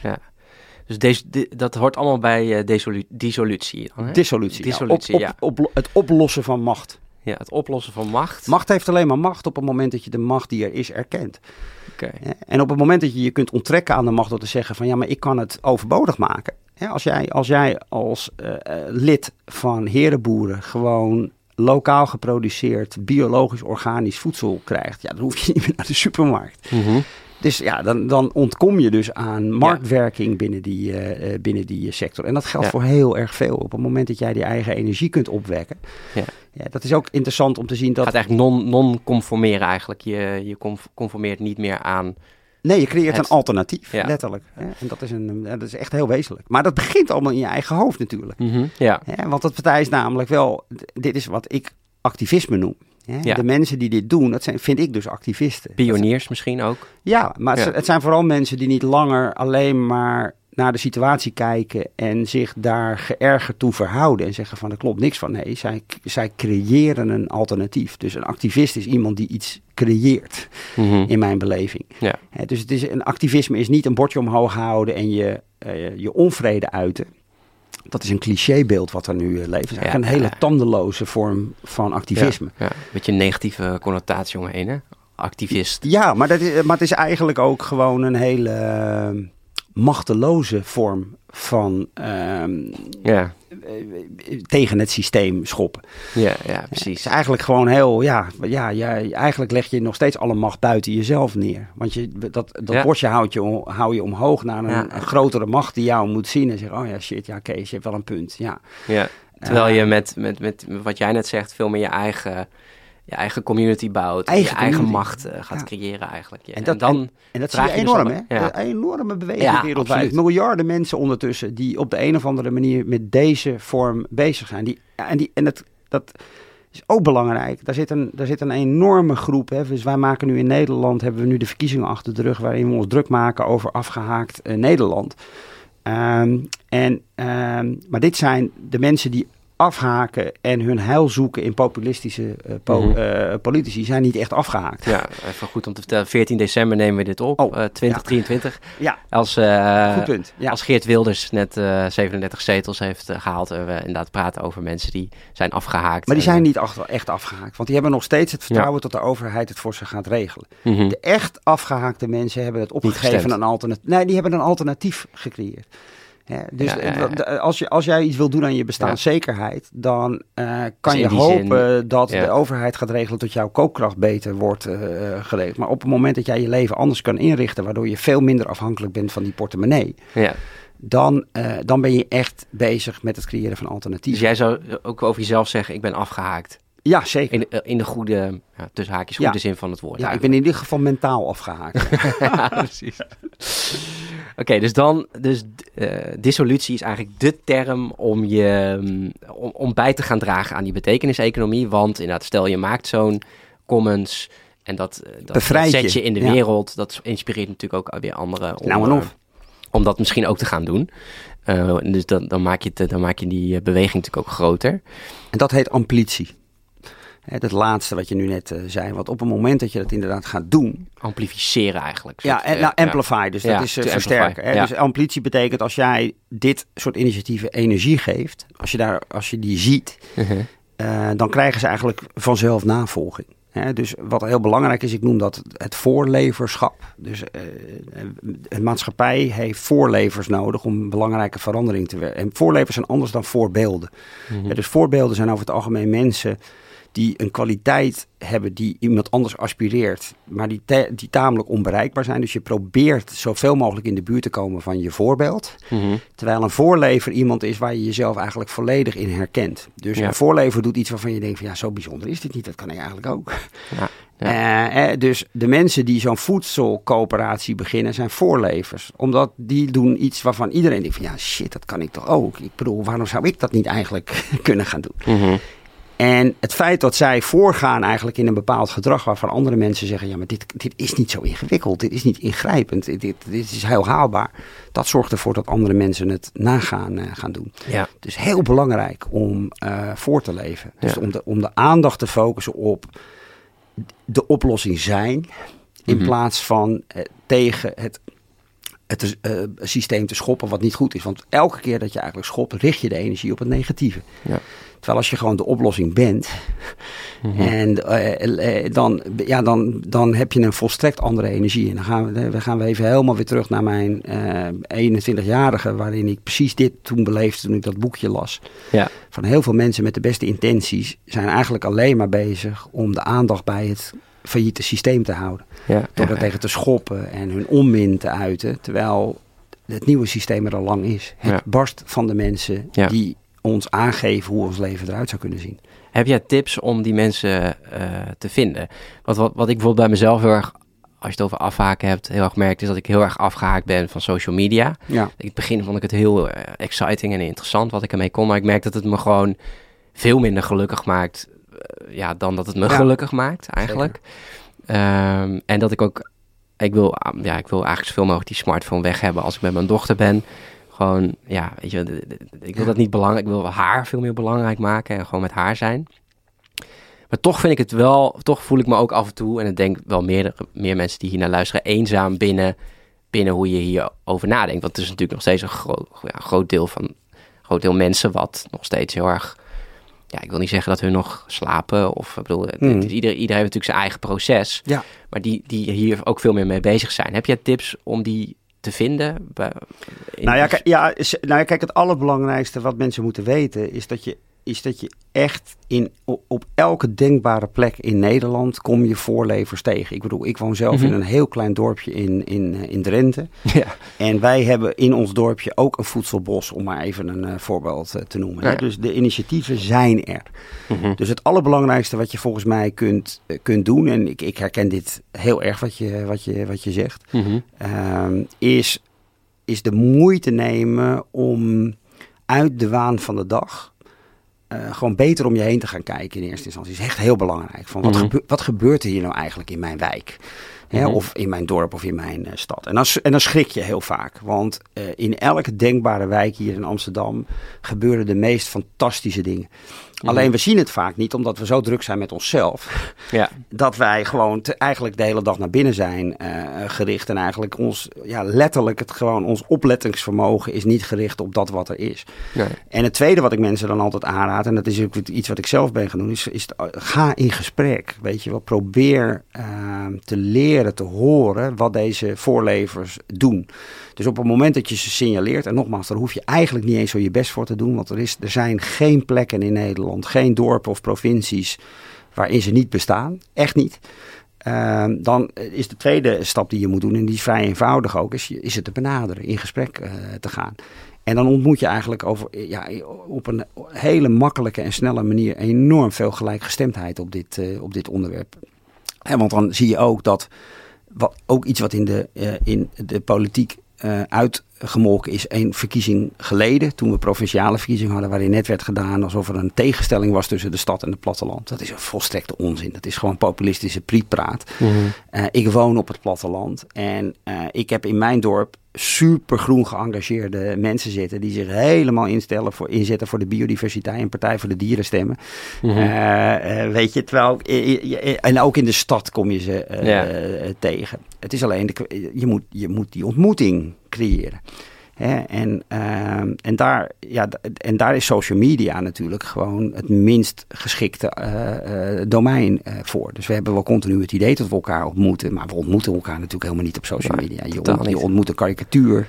Dus deze, dat hoort allemaal bij desolu- dissolutie. dan, hè? Dissolutie. ja. Dissolutie, op, ja. op, op, het oplossen van macht. Ja, het oplossen van macht. Macht heeft alleen maar macht op het moment dat je de macht die er is erkent. En op het moment dat je je kunt onttrekken aan de macht door te zeggen van ja, maar ik kan het overbodig maken. Als jij als, jij als eh, eh, lid van herenboeren gewoon lokaal geproduceerd, biologisch, organisch voedsel krijgt, ja, dan hoef je niet meer naar de supermarkt. Mhm. Dus ja, dan, dan ontkom je dus aan marktwerking binnen die, eh, eh, binnen die sector. En dat geldt Ja. voor heel erg veel. Op het moment dat jij die eigen energie kunt opwekken. Ja. Ja, dat is ook interessant om te zien dat... gaat eigenlijk non- non-conformeren eigenlijk. Je, je conf- conformeert niet meer aan... Nee, je creëert Het- een alternatief, Ja. letterlijk. En dat is, een, dat is echt heel wezenlijk. Maar dat begint allemaal in je eigen hoofd natuurlijk. Ja. Hè? Want dat partij is namelijk wel, dit is wat ik activisme noem. Hè? Ja. De mensen die dit doen, dat zijn, vind ik dus activisten. Pioniers misschien ook. Ja, maar Ja. Het, het zijn vooral mensen die niet langer alleen maar naar de situatie kijken en zich daar geërgerd toe verhouden en zeggen van er klopt niks van. Nee, zij, zij creëren een alternatief. Dus een activist is iemand die iets creëert Mhm. in mijn beleving. Ja. Hè, dus het is, een activisme is niet een bordje omhoog houden en je, eh, je onvrede uiten. Dat is een clichébeeld wat er nu eh, leeft. Het is eigenlijk Ja, een hele tandeloze vorm van activisme. Ja, ja. Beetje een negatieve connotatie omheen, hè? Activist. Ja, maar, dat is, maar het is eigenlijk ook gewoon een hele eh, machteloze vorm van ehm, Ja, eh, tegen het systeem schoppen. ja, ja Het precies. is eigenlijk gewoon heel, ja, ja, ja, eigenlijk leg je nog steeds alle macht buiten jezelf neer. Want je, dat, dat Ja. bordje houdt je, hou je omhoog naar een, Ja. een grotere macht die jou moet zien en zeggen, oh ja, shit, ja, Kees, je hebt wel een punt. Ja, Ja. Terwijl Eh, je met, met, met wat jij net zegt, veel meer je eigen, je eigen community bouwt. Eigen je eigen macht eh, gaat Ja. creëren eigenlijk. Ja. En En, dat- dan, En dat zie je dus enorm, hè? ja. Een enorme beweging wereldwijd. absoluut. Miljarden mensen ondertussen die op de een of andere manier met deze vorm bezig zijn. Die, en die, en dat, dat is ook belangrijk. Daar zit een, daar zit een enorme groep. Hè? Dus wij maken nu in Nederland, hebben we nu de verkiezingen achter de rug... waarin we ons druk maken over afgehaakt eh, Nederland. Ehm, en, ehm, maar dit zijn de mensen die afhaken en hun heil zoeken in populistische eh, po- Mhm. eh, politici... zijn niet echt afgehaakt. ja, even goed om te vertellen. 14 december nemen we dit op. Oh, eh, 2023. Ja, Als, goed punt. Ja. als Geert Wilders net eh, 37 zetels heeft eh, gehaald. En we inderdaad praten over mensen die zijn afgehaakt. Maar die En, zijn niet achter- echt afgehaakt. Want die hebben nog steeds het vertrouwen dat de overheid het voor ze gaat regelen. mhm. De echt afgehaakte mensen hebben het opgegeven een alternatief. Nee, die hebben een alternatief gecreëerd. Dus Ja, de- Als, je, als jij iets wil doen aan je bestaanszekerheid, dan eh, kan Dus je hopen dat de overheid gaat regelen dat jouw koopkracht beter wordt geregeld. Maar op het moment dat jij je leven anders kan inrichten, waardoor je veel minder afhankelijk bent van die portemonnee, ja. dan, eh, dan ben je echt bezig met het creëren van Dus alternatieven. jij zou ook over jezelf zeggen, ik ben afgehaakt. Ja, zeker. In de, in de goede, ja, tussen haakjes, Ja. goede zin van het woord. Ja, ik ben in ieder geval mentaal afgehaakt. [laughs] ja, precies. [laughs] Oké, dus dan, dus eh, dissolutie is eigenlijk de term om je, mm, om, om bij te gaan dragen aan die betekeniseconomie. Want inderdaad, stel je maakt zo'n commons en dat, eh, dat, zet je, in de ja. wereld. Dat inspireert natuurlijk ook weer anderen om, Nou of. om dat misschien ook te gaan doen. Eh, dus dan, dan, maak je het, dan maak je die beweging natuurlijk ook groter. En dat heet amplitie. Dat laatste wat je nu net eh, zei. Want op het moment dat je dat inderdaad gaat doen. Amplificeren eigenlijk. Ja, en, eh, nou, amplify. Dus dat is to versterken. Hè? ja. Dus amplitie betekent als jij dit soort initiatieven energie geeft. Als je, daar, als je die ziet. Mhm. dan krijgen ze eigenlijk vanzelf navolging. Hè, dus wat heel belangrijk is, ik noem dat het voorleverschap. Dus uh, een maatschappij heeft voorlevers nodig om belangrijke verandering te werken. En voorlevers zijn anders dan voorbeelden. Mhm. dus voorbeelden zijn over het algemeen mensen die een kwaliteit hebben die iemand anders aspireert, maar die, die tamelijk onbereikbaar zijn. Dus je probeert zoveel mogelijk in de buurt te komen van je voorbeeld. Mhm. Terwijl een voorlever iemand is waar je jezelf eigenlijk volledig in herkent. Dus Ja. een voorlever doet iets waarvan je denkt van ja, zo bijzonder is dit niet, dat kan ik eigenlijk ook. Ja. Eh, eh, dus de mensen die zo'n voedselcoöperatie beginnen zijn voorlevers. Omdat die doen iets waarvan iedereen denkt van ja, shit, dat kan ik toch ook. Ik bedoel, waarom zou ik dat niet eigenlijk [laughs] kunnen gaan doen? Mhm. En het feit dat zij voorgaan eigenlijk in een bepaald gedrag waarvan andere mensen zeggen, ja, maar dit, dit is niet zo ingewikkeld, dit is niet ingrijpend, dit, dit, dit is heel haalbaar. Dat zorgt ervoor dat andere mensen het nagaan eh, gaan doen. Ja. Dus heel belangrijk om eh, voor te leven. Dus Ja. om, de, om de aandacht te focussen op de oplossing zijn, in Mhm. plaats van eh, tegen het, het eh, systeem te schoppen wat niet goed is. Want elke keer dat je eigenlijk schopt, richt je de energie op het negatieve. Ja. Terwijl als je gewoon de oplossing bent, Mhm. en eh, eh, dan, ja, dan, dan heb je een volstrekt andere energie. En dan gaan we, dan gaan we even helemaal weer terug naar mijn eh 21-jarige, waarin ik precies dit toen beleefde toen ik dat boekje las. Ja. Van heel veel mensen met de beste intenties zijn eigenlijk alleen maar bezig om de aandacht bij het failliete systeem te houden. Ja. Door Ja. er tegen te schoppen en hun onmin te uiten. Terwijl het nieuwe systeem er al lang is. Het barst van de mensen die ons aangeven hoe ons leven eruit zou kunnen zien. Heb jij tips om die mensen eh, te vinden? Want wat, wat ik bijvoorbeeld bij mezelf heel erg, als je het over afhaken hebt, heel erg merkt, is dat ik heel erg afgehaakt ben van social media. Ja, In het begin vond ik het heel eh, exciting en interessant wat ik ermee kon, maar ik merk dat het me gewoon veel minder gelukkig maakt ja, dan dat het me Ja. gelukkig maakt eigenlijk. Ehm, en dat ik ook, ik wil, ah, ja, ik wil eigenlijk zoveel mogelijk die smartphone weg hebben als ik met mijn dochter ben. Gewoon, ja, weet je, ik wil dat niet belangrijk, ik wil haar veel meer belangrijk maken en gewoon met haar zijn. Maar toch vind ik het wel, toch voel ik me ook af en toe, en ik denk wel meer, meer mensen die hier naar luisteren, eenzaam binnen, binnen hoe je hierover nadenkt. Want het is natuurlijk nog steeds een groot, ja, groot deel van, groot deel mensen wat nog steeds heel erg, ja, ik wil niet zeggen dat hun nog slapen, of ik bedoel, het- Hmm. het is ieder, ieder heeft natuurlijk zijn eigen proces, ja. maar die, die hier ook veel meer mee bezig zijn. Heb jij tips om die te vinden? Nou ja, kijk, ja, nou ja, kijk, het allerbelangrijkste wat mensen moeten weten is dat je, is dat je echt in, op, elke denkbare plek in Nederland kom je voorlevers tegen. Ik bedoel, ik woon zelf Mhm. in een heel klein dorpje in, in, eh, in Drenthe. [laughs] ja. En wij hebben in ons dorpje ook een voedselbos, om maar even een eh, voorbeeld eh, te noemen. Ja. Dus de initiatieven zijn er. Mhm. Dus het allerbelangrijkste wat je volgens mij kunt, kunt doen, en ik, ik herken dit heel erg wat je, wat je, wat je zegt, Mhm. ehm, is, is de moeite nemen om uit de waan van de dag eh, gewoon beter om je heen te gaan kijken in eerste instantie. is echt heel belangrijk. Van wat, Mhm. gebe- wat gebeurt er hier nou eigenlijk in mijn wijk? Hè, Mhm. Of in mijn dorp of in mijn eh, stad. En dan, en dan schrik je heel vaak. Want eh, in elke denkbare wijk hier in Amsterdam gebeuren de meest fantastische dingen. Mhm. Alleen we zien het vaak niet, omdat we zo druk zijn met onszelf [laughs] Ja. dat wij gewoon te- eigenlijk de hele dag naar binnen zijn eh, gericht. En eigenlijk ons, ja, letterlijk het gewoon, ons oplettingsvermogen is niet gericht op dat wat er is. Nee. En het tweede wat ik mensen dan altijd aanraad, en dat is ook iets wat ik zelf ben gaan doen, is, is het, ga in gesprek. Weet je wel, probeer eh, te leren, te horen wat deze voorlevers doen. Dus op het moment dat je ze signaleert, en nogmaals, daar hoef je eigenlijk niet eens zo je best voor te doen, want er, is, er zijn geen plekken in Nederland, geen dorpen of provincies waarin ze niet bestaan. Echt niet. Ehm, dan is de tweede stap die je moet doen, en die is vrij eenvoudig ook, is, is het te benaderen, in gesprek eh, te gaan. En dan ontmoet je eigenlijk over, ja, op een hele makkelijke en snelle manier enorm veel gelijkgestemdheid op dit, eh, op dit onderwerp. Want dan zie je ook dat, wat, ook iets wat in de, eh, in de politiek eh, uitgemolken is, een verkiezing geleden, toen we provinciale verkiezingen hadden, waarin net werd gedaan alsof er een tegenstelling was tussen de stad en het platteland. Dat is een volstrekte onzin. Dat is gewoon populistische prietpraat. Eh, ik woon op het platteland en eh, ik heb in mijn dorp supergroen geëngageerde mensen zitten die zich helemaal instellen voor, inzetten voor de biodiversiteit en Partij voor de Dieren stemmen. Mhm. Eh, weet je, terwijl, en ook in de stad kom je ze Ja. tegen. Het is alleen, de, je, moet, je moet die ontmoeting creëren. Hè? En, ehm, en, daar, ja, en daar is social media natuurlijk gewoon het minst geschikte eh, eh, domein eh, voor. Dus we hebben wel continu het idee dat we elkaar ontmoeten. Maar we ontmoeten elkaar natuurlijk helemaal niet op social media. Je, je ontmoet een karikatuur.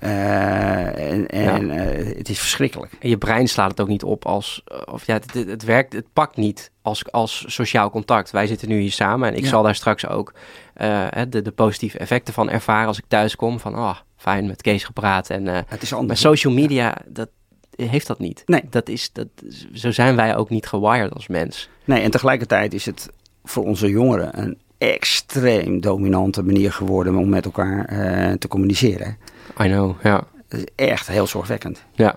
En, en het is verschrikkelijk. En je brein slaat het ook niet op als. Of ja, het, het, werkt, het pakt niet als, als sociaal contact. Wij zitten nu hier samen en ik zal daar straks ook de, de positieve effecten van ervaren als ik thuis kom. Van oh, fijn met Kees gepraat. En uh, het is anders. Maar social media, dat heeft dat niet. Nee. Dat is, dat, zo zijn wij ook niet gewired als mens. Nee, en tegelijkertijd is het voor onze jongeren een extreem dominante manier geworden om met elkaar uh, te communiceren. I know, ja. Dat is echt heel zorgwekkend. Ja.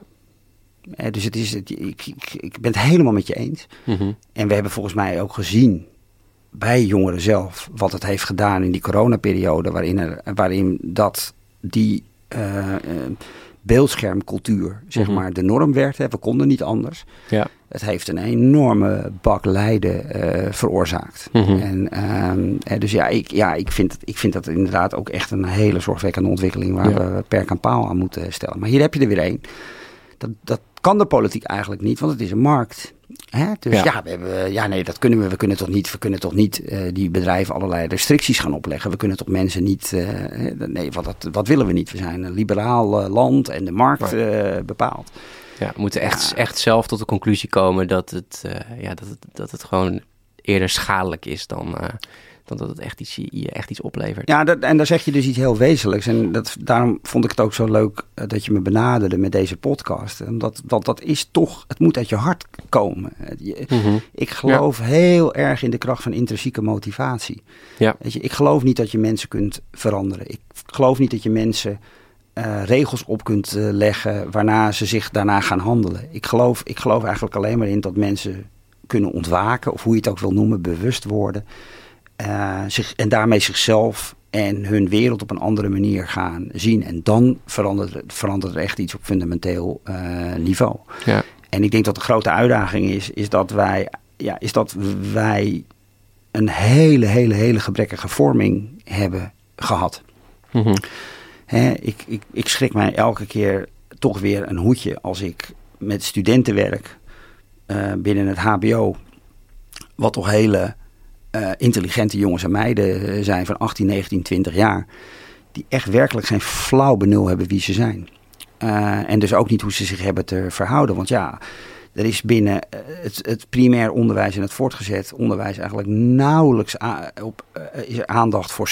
Uh, dus het is, ik, ik, ik, ben het helemaal met je eens. Mm -hmm. En we hebben volgens mij ook gezien bij jongeren zelf wat het heeft gedaan in die coronaperiode, waarin, er, waarin dat die uh, beeldschermcultuur zeg mhm. maar, de norm werd. Hè. We konden niet anders. Ja. Het heeft een enorme bak lijden uh, veroorzaakt. Mm -hmm. En uh, dus ja, ik, ja ik, vind ik vind dat inderdaad ook echt een hele zorgwekkende ontwikkeling waar ja. we perk en paal aan moeten stellen. Maar hier heb je er weer één. Dat, dat kan de politiek eigenlijk niet, want het is een markt. Hè? Dus ja. ja. we hebben, ja, nee, dat kunnen we. We kunnen toch niet, we kunnen toch niet uh, die bedrijven allerlei restricties gaan opleggen. We kunnen toch mensen niet. Uh, nee, wat, dat, wat willen we niet? We zijn een liberaal land en de markt bepaalt. Ja, we moeten echt, echt zelf tot de conclusie komen dat het, ja, dat het, dat het gewoon eerder schadelijk is dan, dan dat het echt iets, je echt iets oplevert. Ja, dat, en daar zeg je dus iets heel wezenlijks. En dat, daarom vond ik het ook zo leuk eh, dat je me benaderde met deze podcast. Omdat dat, dat is toch, het moet uit je hart komen. Je, mm-hmm. Ik geloof heel erg in de kracht van intrinsieke motivatie. Ja. Weet je, ik geloof niet dat je mensen kunt veranderen. Ik geloof niet dat je mensen uh, regels op kunt uh, leggen waarna ze zich daarna gaan handelen. Ik geloof, ik geloof eigenlijk alleen maar in dat mensen kunnen ontwaken, of hoe je het ook wil noemen, bewust worden. Uh, zich, en daarmee zichzelf en hun wereld op een andere manier gaan zien. En dan verandert, verandert er echt iets op fundamenteel niveau. Ja. En ik denk dat de grote uitdaging is, is dat wij, ja, is dat wij een hele, hele, hele gebrekkige vorming hebben gehad. Mm -hmm. Hè, ik, ik, ik schrik mij elke keer toch weer een hoedje als ik met studenten werk uh, binnen het HBO. Wat toch hele uh, intelligente jongens en meiden eh, zijn van 18, 19, 20 jaar. Die echt werkelijk geen flauw benul hebben wie ze zijn. En dus ook niet hoe ze zich hebben te verhouden. Want ja, er is binnen het, het primair onderwijs en het voortgezet onderwijs eigenlijk nauwelijks op, is aandacht voor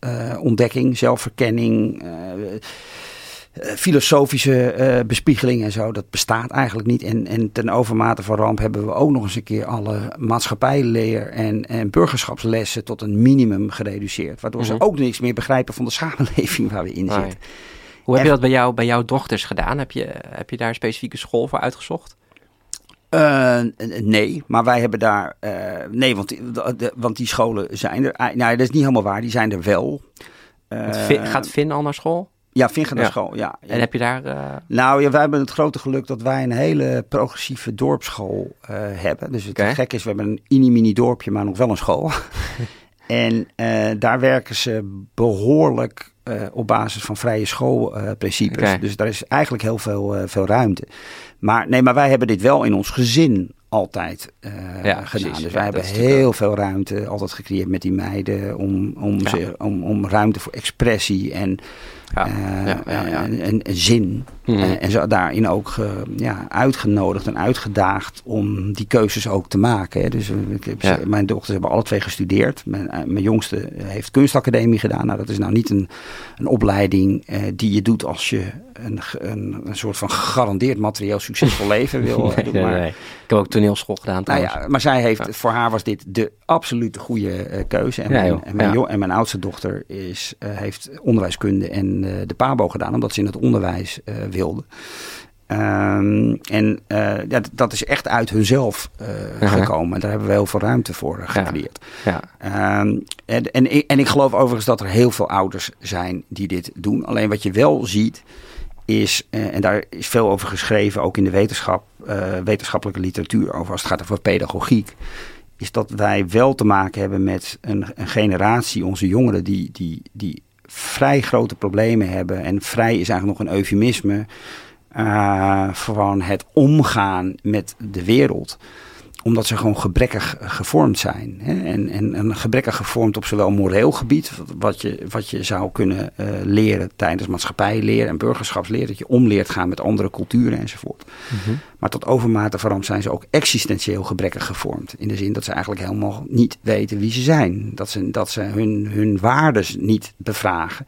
zelfontdekking, zelfverkenning eh, filosofische uh, bespiegeling en zo, dat bestaat eigenlijk niet. En, en ten overmate van ramp hebben we ook nog eens een keer alle maatschappijleer en, en burgerschapslessen tot een minimum gereduceerd. Waardoor ze mhm. ook niks meer begrijpen van de samenleving waar we in zitten. Hoe heb je dat bij, jou, bij jouw dochters gedaan? Heb je, heb je daar een specifieke school voor uitgezocht? Uh, nee, maar wij hebben daar. Uh, nee, want, de, want die scholen zijn er. Ah, nou, dat is niet helemaal waar, die zijn er wel. gaat Finn al naar school? Ja, Vingen naar school, ja. En heb je daar... Nou, ja, wij hebben het grote geluk dat wij een hele progressieve dorpsschool hebben. Dus het okay. gek is, we hebben een mini-mini dorpje, maar nog wel een school. [laughs] en daar werken ze behoorlijk op basis van vrije schoolprincipes. Okay. Dus daar is eigenlijk heel veel, veel ruimte. Maar nee, maar wij hebben dit wel in ons gezin altijd uh, ja, gedaan. Precies. Dus wij ja, hebben heel veel ruimte altijd gecreëerd met die meiden om, om, ja. ze, om, om ruimte voor expressie en ja, uh, ja. En, en, zin. Mm -hmm. en zo daarin ook uh, ja, uitgenodigd en uitgedaagd om die keuzes ook te maken. Hè. Dus heb, mijn dochters hebben alle twee gestudeerd. Mijn, mijn jongste heeft kunstacademie gedaan. Nou, dat is nou niet een, een opleiding die je doet als je een, een, een soort van gegarandeerd materieel succesvol [laughs] leven wil nee, doen. Maar, nee, nee. Ik heb ook toneelschool gedaan nou ja, maar zij heeft, voor haar was dit de absolute goede uh, keuze. En, mijn, en, mijn, en, mijn, oudste dochter is, uh, heeft onderwijskunde en uh, de PABO gedaan, omdat ze in het onderwijs wilde. Um, en ja, dat is echt uit hunzelf -huh. gekomen. En daar hebben we heel veel ruimte voor gecreëerd. Ja. ja. Um, en, en, en ik geloof overigens dat er heel veel ouders zijn die dit doen. Alleen wat je wel ziet, is, uh, en daar is veel over geschreven, ook in de wetenschap, uh, wetenschappelijke literatuur, over als het gaat over pedagogiek, is dat wij wel te maken hebben met een, een generatie, onze jongeren, die, die, die vrij grote problemen hebben. En vrij is eigenlijk nog een eufemisme. Uh, van het omgaan met de wereld omdat ze gewoon gebrekkig gevormd zijn. Hè? En, en, en gebrekkig gevormd op zowel moreel gebied, wat je, wat je zou kunnen uh, leren tijdens maatschappijleer en burgerschapsleer, dat je omleert gaan met andere culturen enzovoort. Mm -hmm. Maar tot overmate van zijn ze ook existentieel gebrekkig gevormd. In de zin dat ze eigenlijk helemaal niet weten wie ze zijn. Dat ze, dat ze hun, hun waardes niet bevragen.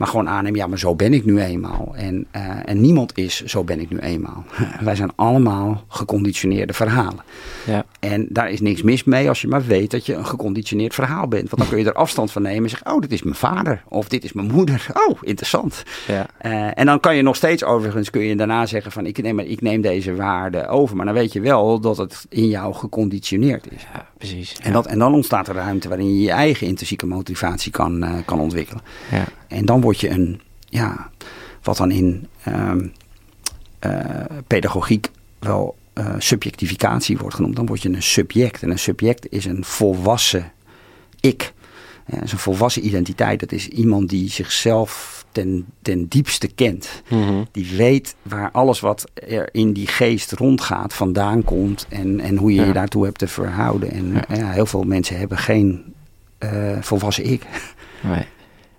Maar gewoon aannemen, ja, maar zo ben ik nu eenmaal. En, uh, en niemand is, zo ben ik nu eenmaal. [laughs] Wij zijn allemaal geconditioneerde verhalen. Ja. En daar is niks mis mee als je maar weet dat je een geconditioneerd verhaal bent. Want dan kun je er afstand van nemen en zeggen, oh, dit is mijn vader. Of dit is mijn moeder. Oh, interessant. Ja. Uh, en dan kan je nog steeds overigens, kun je daarna zeggen van, ik neem, ik neem deze waarde over. Maar dan weet je wel dat het in jou geconditioneerd is. Ja, precies. En, dat, en dan ontstaat er ruimte waarin je je eigen intrinsieke motivatie kan, uh, kan ontwikkelen. Ja. En dan word je een, ja, wat dan in um, uh, pedagogiek wel uh, subjectificatie wordt genoemd. Dan word je een subject. En een subject is een volwassen ik. Ja, een volwassen identiteit. Dat is iemand die zichzelf ten, ten diepste kent. Mm -hmm. Die weet waar alles wat er in die geest rondgaat vandaan komt. En, en hoe je ja. je daartoe hebt te verhouden. En ja. heel veel mensen hebben geen uh, volwassen ik. [laughs] Nee.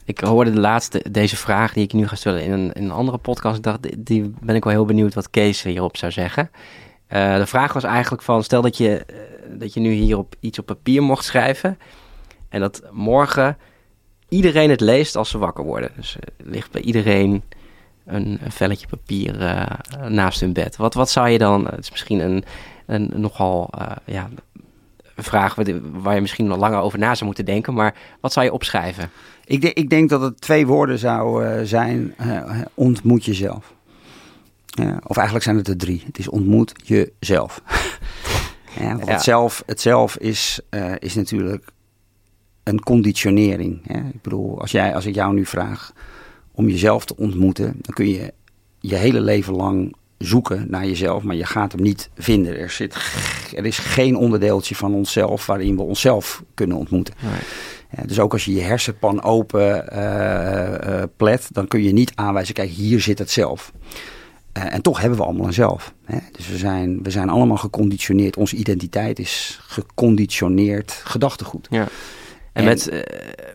Ik hoorde de laatste, deze vraag die ik nu ga stellen in een, in een andere podcast. Ik dacht, die ben ik wel heel benieuwd wat Kees hierop zou zeggen. Uh, de vraag was eigenlijk van, stel dat je, uh, dat je nu hierop iets op papier mocht schrijven. En dat morgen iedereen het leest als ze wakker worden. Dus er ligt bij iedereen een, een velletje papier uh, naast hun bed. Wat, wat zou je dan, het is misschien een, een nogal ja, een vraag waar je misschien nog langer over na zou moeten denken. Maar wat zou je opschrijven? Ik, de, ik denk dat het twee woorden zou zijn: ontmoet jezelf. Ja, of eigenlijk zijn het er drie. Het is ontmoet jezelf. [laughs] ja, want ja. Het, zelf, het zelf is, uh, is natuurlijk een conditionering. Hè? Ik bedoel, als, jij, als ik jou nu vraag om jezelf te ontmoeten, dan kun je je hele leven lang zoeken naar jezelf, maar je gaat hem niet vinden. Er, zit, er is geen onderdeeltje van onszelf waarin we onszelf kunnen ontmoeten. Nee. Ja, dus ook als je je hersenpan open uh, uh, plet, dan kun je niet aanwijzen, kijk, hier zit het zelf. Uh, en toch hebben we allemaal een zelf. Hè? Dus we zijn, we zijn allemaal geconditioneerd. Onze identiteit is geconditioneerd gedachtegoed. Ja. En, en met, uh,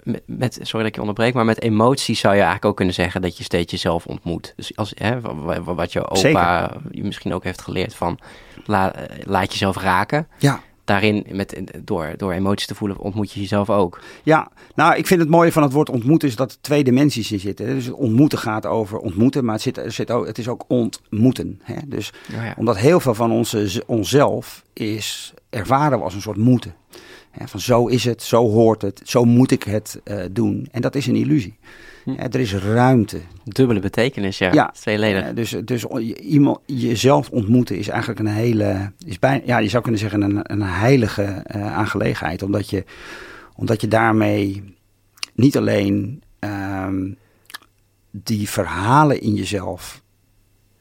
met, met, sorry dat ik je onderbreek, maar met emoties zou je eigenlijk ook kunnen zeggen dat je steeds jezelf ontmoet. Dus als, hè, wat je opa je misschien ook heeft geleerd van la, laat jezelf raken. Ja daarin, met, door, door emoties te voelen, ontmoet je jezelf ook. Ja, nou, ik vind het mooie van het woord ontmoeten is dat er twee dimensies in zitten. Dus ontmoeten gaat over ontmoeten, maar het, zit, er zit ook, het is ook ontmoeten. Hè? Dus oh ja. omdat heel veel van onze, onszelf is ervaren we als een soort moeten. Van zo is het, zo hoort het, zo moet ik het uh, doen. En dat is een illusie. Hm. Ja, er is ruimte. Dubbele betekenis, ja. ja Tweeledig. Uh, dus, dus iemand, jezelf ontmoeten is eigenlijk een hele, is bijna, ja, je zou kunnen zeggen een, een heilige uh, aangelegenheid. Omdat je, omdat je daarmee niet alleen um, die verhalen in jezelf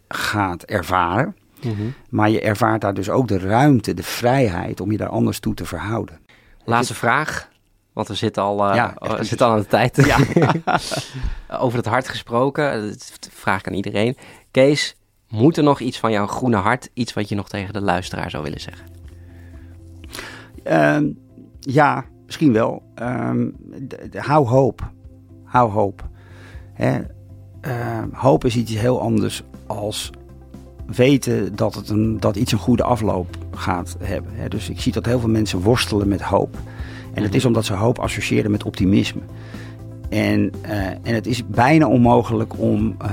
gaat ervaren, mm -hmm. maar je ervaart daar dus ook de ruimte, de vrijheid om je daar anders toe te verhouden. Laatste vraag. Want we zitten al, uh, ja, we zitten al aan de tijd. [laughs] Ja. [laughs] Over het hart gesproken, dat vraag ik aan iedereen. Kees, moet er nog iets van jouw groene hart, iets wat je nog tegen de luisteraar zou willen zeggen? Uh, ja, misschien wel. Um, de, hou hoop. Hou hoop. Hè? Uh, hoop is iets heel anders als weten dat, het een, dat iets een goede afloop gaat hebben. Hè? Dus ik zie dat heel veel mensen worstelen met hoop. En het is omdat ze hoop associëren met optimisme. En, uh, en het is bijna onmogelijk om uh,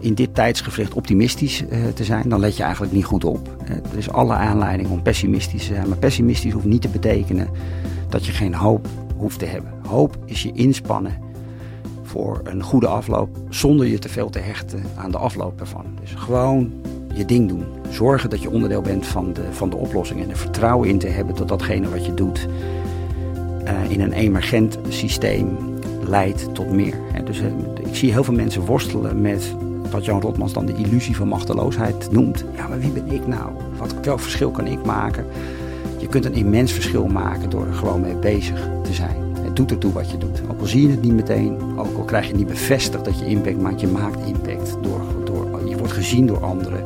in dit tijdsgevricht optimistisch uh, te zijn. Dan let je eigenlijk niet goed op. er is alle aanleiding om pessimistisch te zijn. Maar pessimistisch hoeft niet te betekenen dat je geen hoop hoeft te hebben. Hoop is je inspannen voor een goede afloop. Zonder je te veel te hechten aan de afloop ervan. Dus gewoon je ding doen. Zorgen dat je onderdeel bent van de, van de oplossing. En er vertrouwen in te hebben dat datgene wat je doet uh, in een emergent systeem leidt tot meer. Dus uh, ik zie heel veel mensen worstelen met wat Jan Rotmans dan de illusie van machteloosheid noemt. Ja, maar wie ben ik nou? Wat, welk verschil kan ik maken? Je kunt een immens verschil maken door er gewoon mee bezig te zijn. het doet ertoe wat je doet. Ook al zie je het niet meteen, ook al krijg je niet bevestigd dat je impact maakt, je maakt impact. Door, door, je wordt gezien door anderen.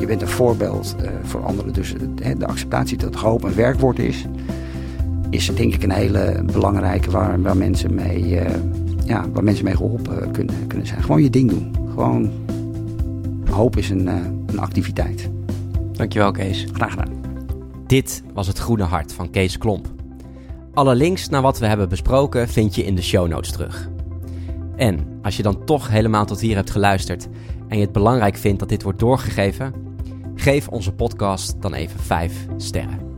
Je bent een voorbeeld uh, voor anderen. Dus uh, de acceptatie dat hoop een werkwoord is, is denk ik een hele belangrijke waar, waar, mensen, mee, uh, ja, waar mensen mee geholpen kunnen, kunnen zijn. Gewoon je ding doen. Gewoon hoop is een, een activiteit. Dankjewel Kees. Graag gedaan. Dit was het Groene Hart van Kees Klomp. Alle links naar wat we hebben besproken vind je in de show notes terug. En als je dan toch helemaal tot hier hebt geluisterd en je het belangrijk vindt dat dit wordt doorgegeven, geef onze podcast dan even 5 sterren.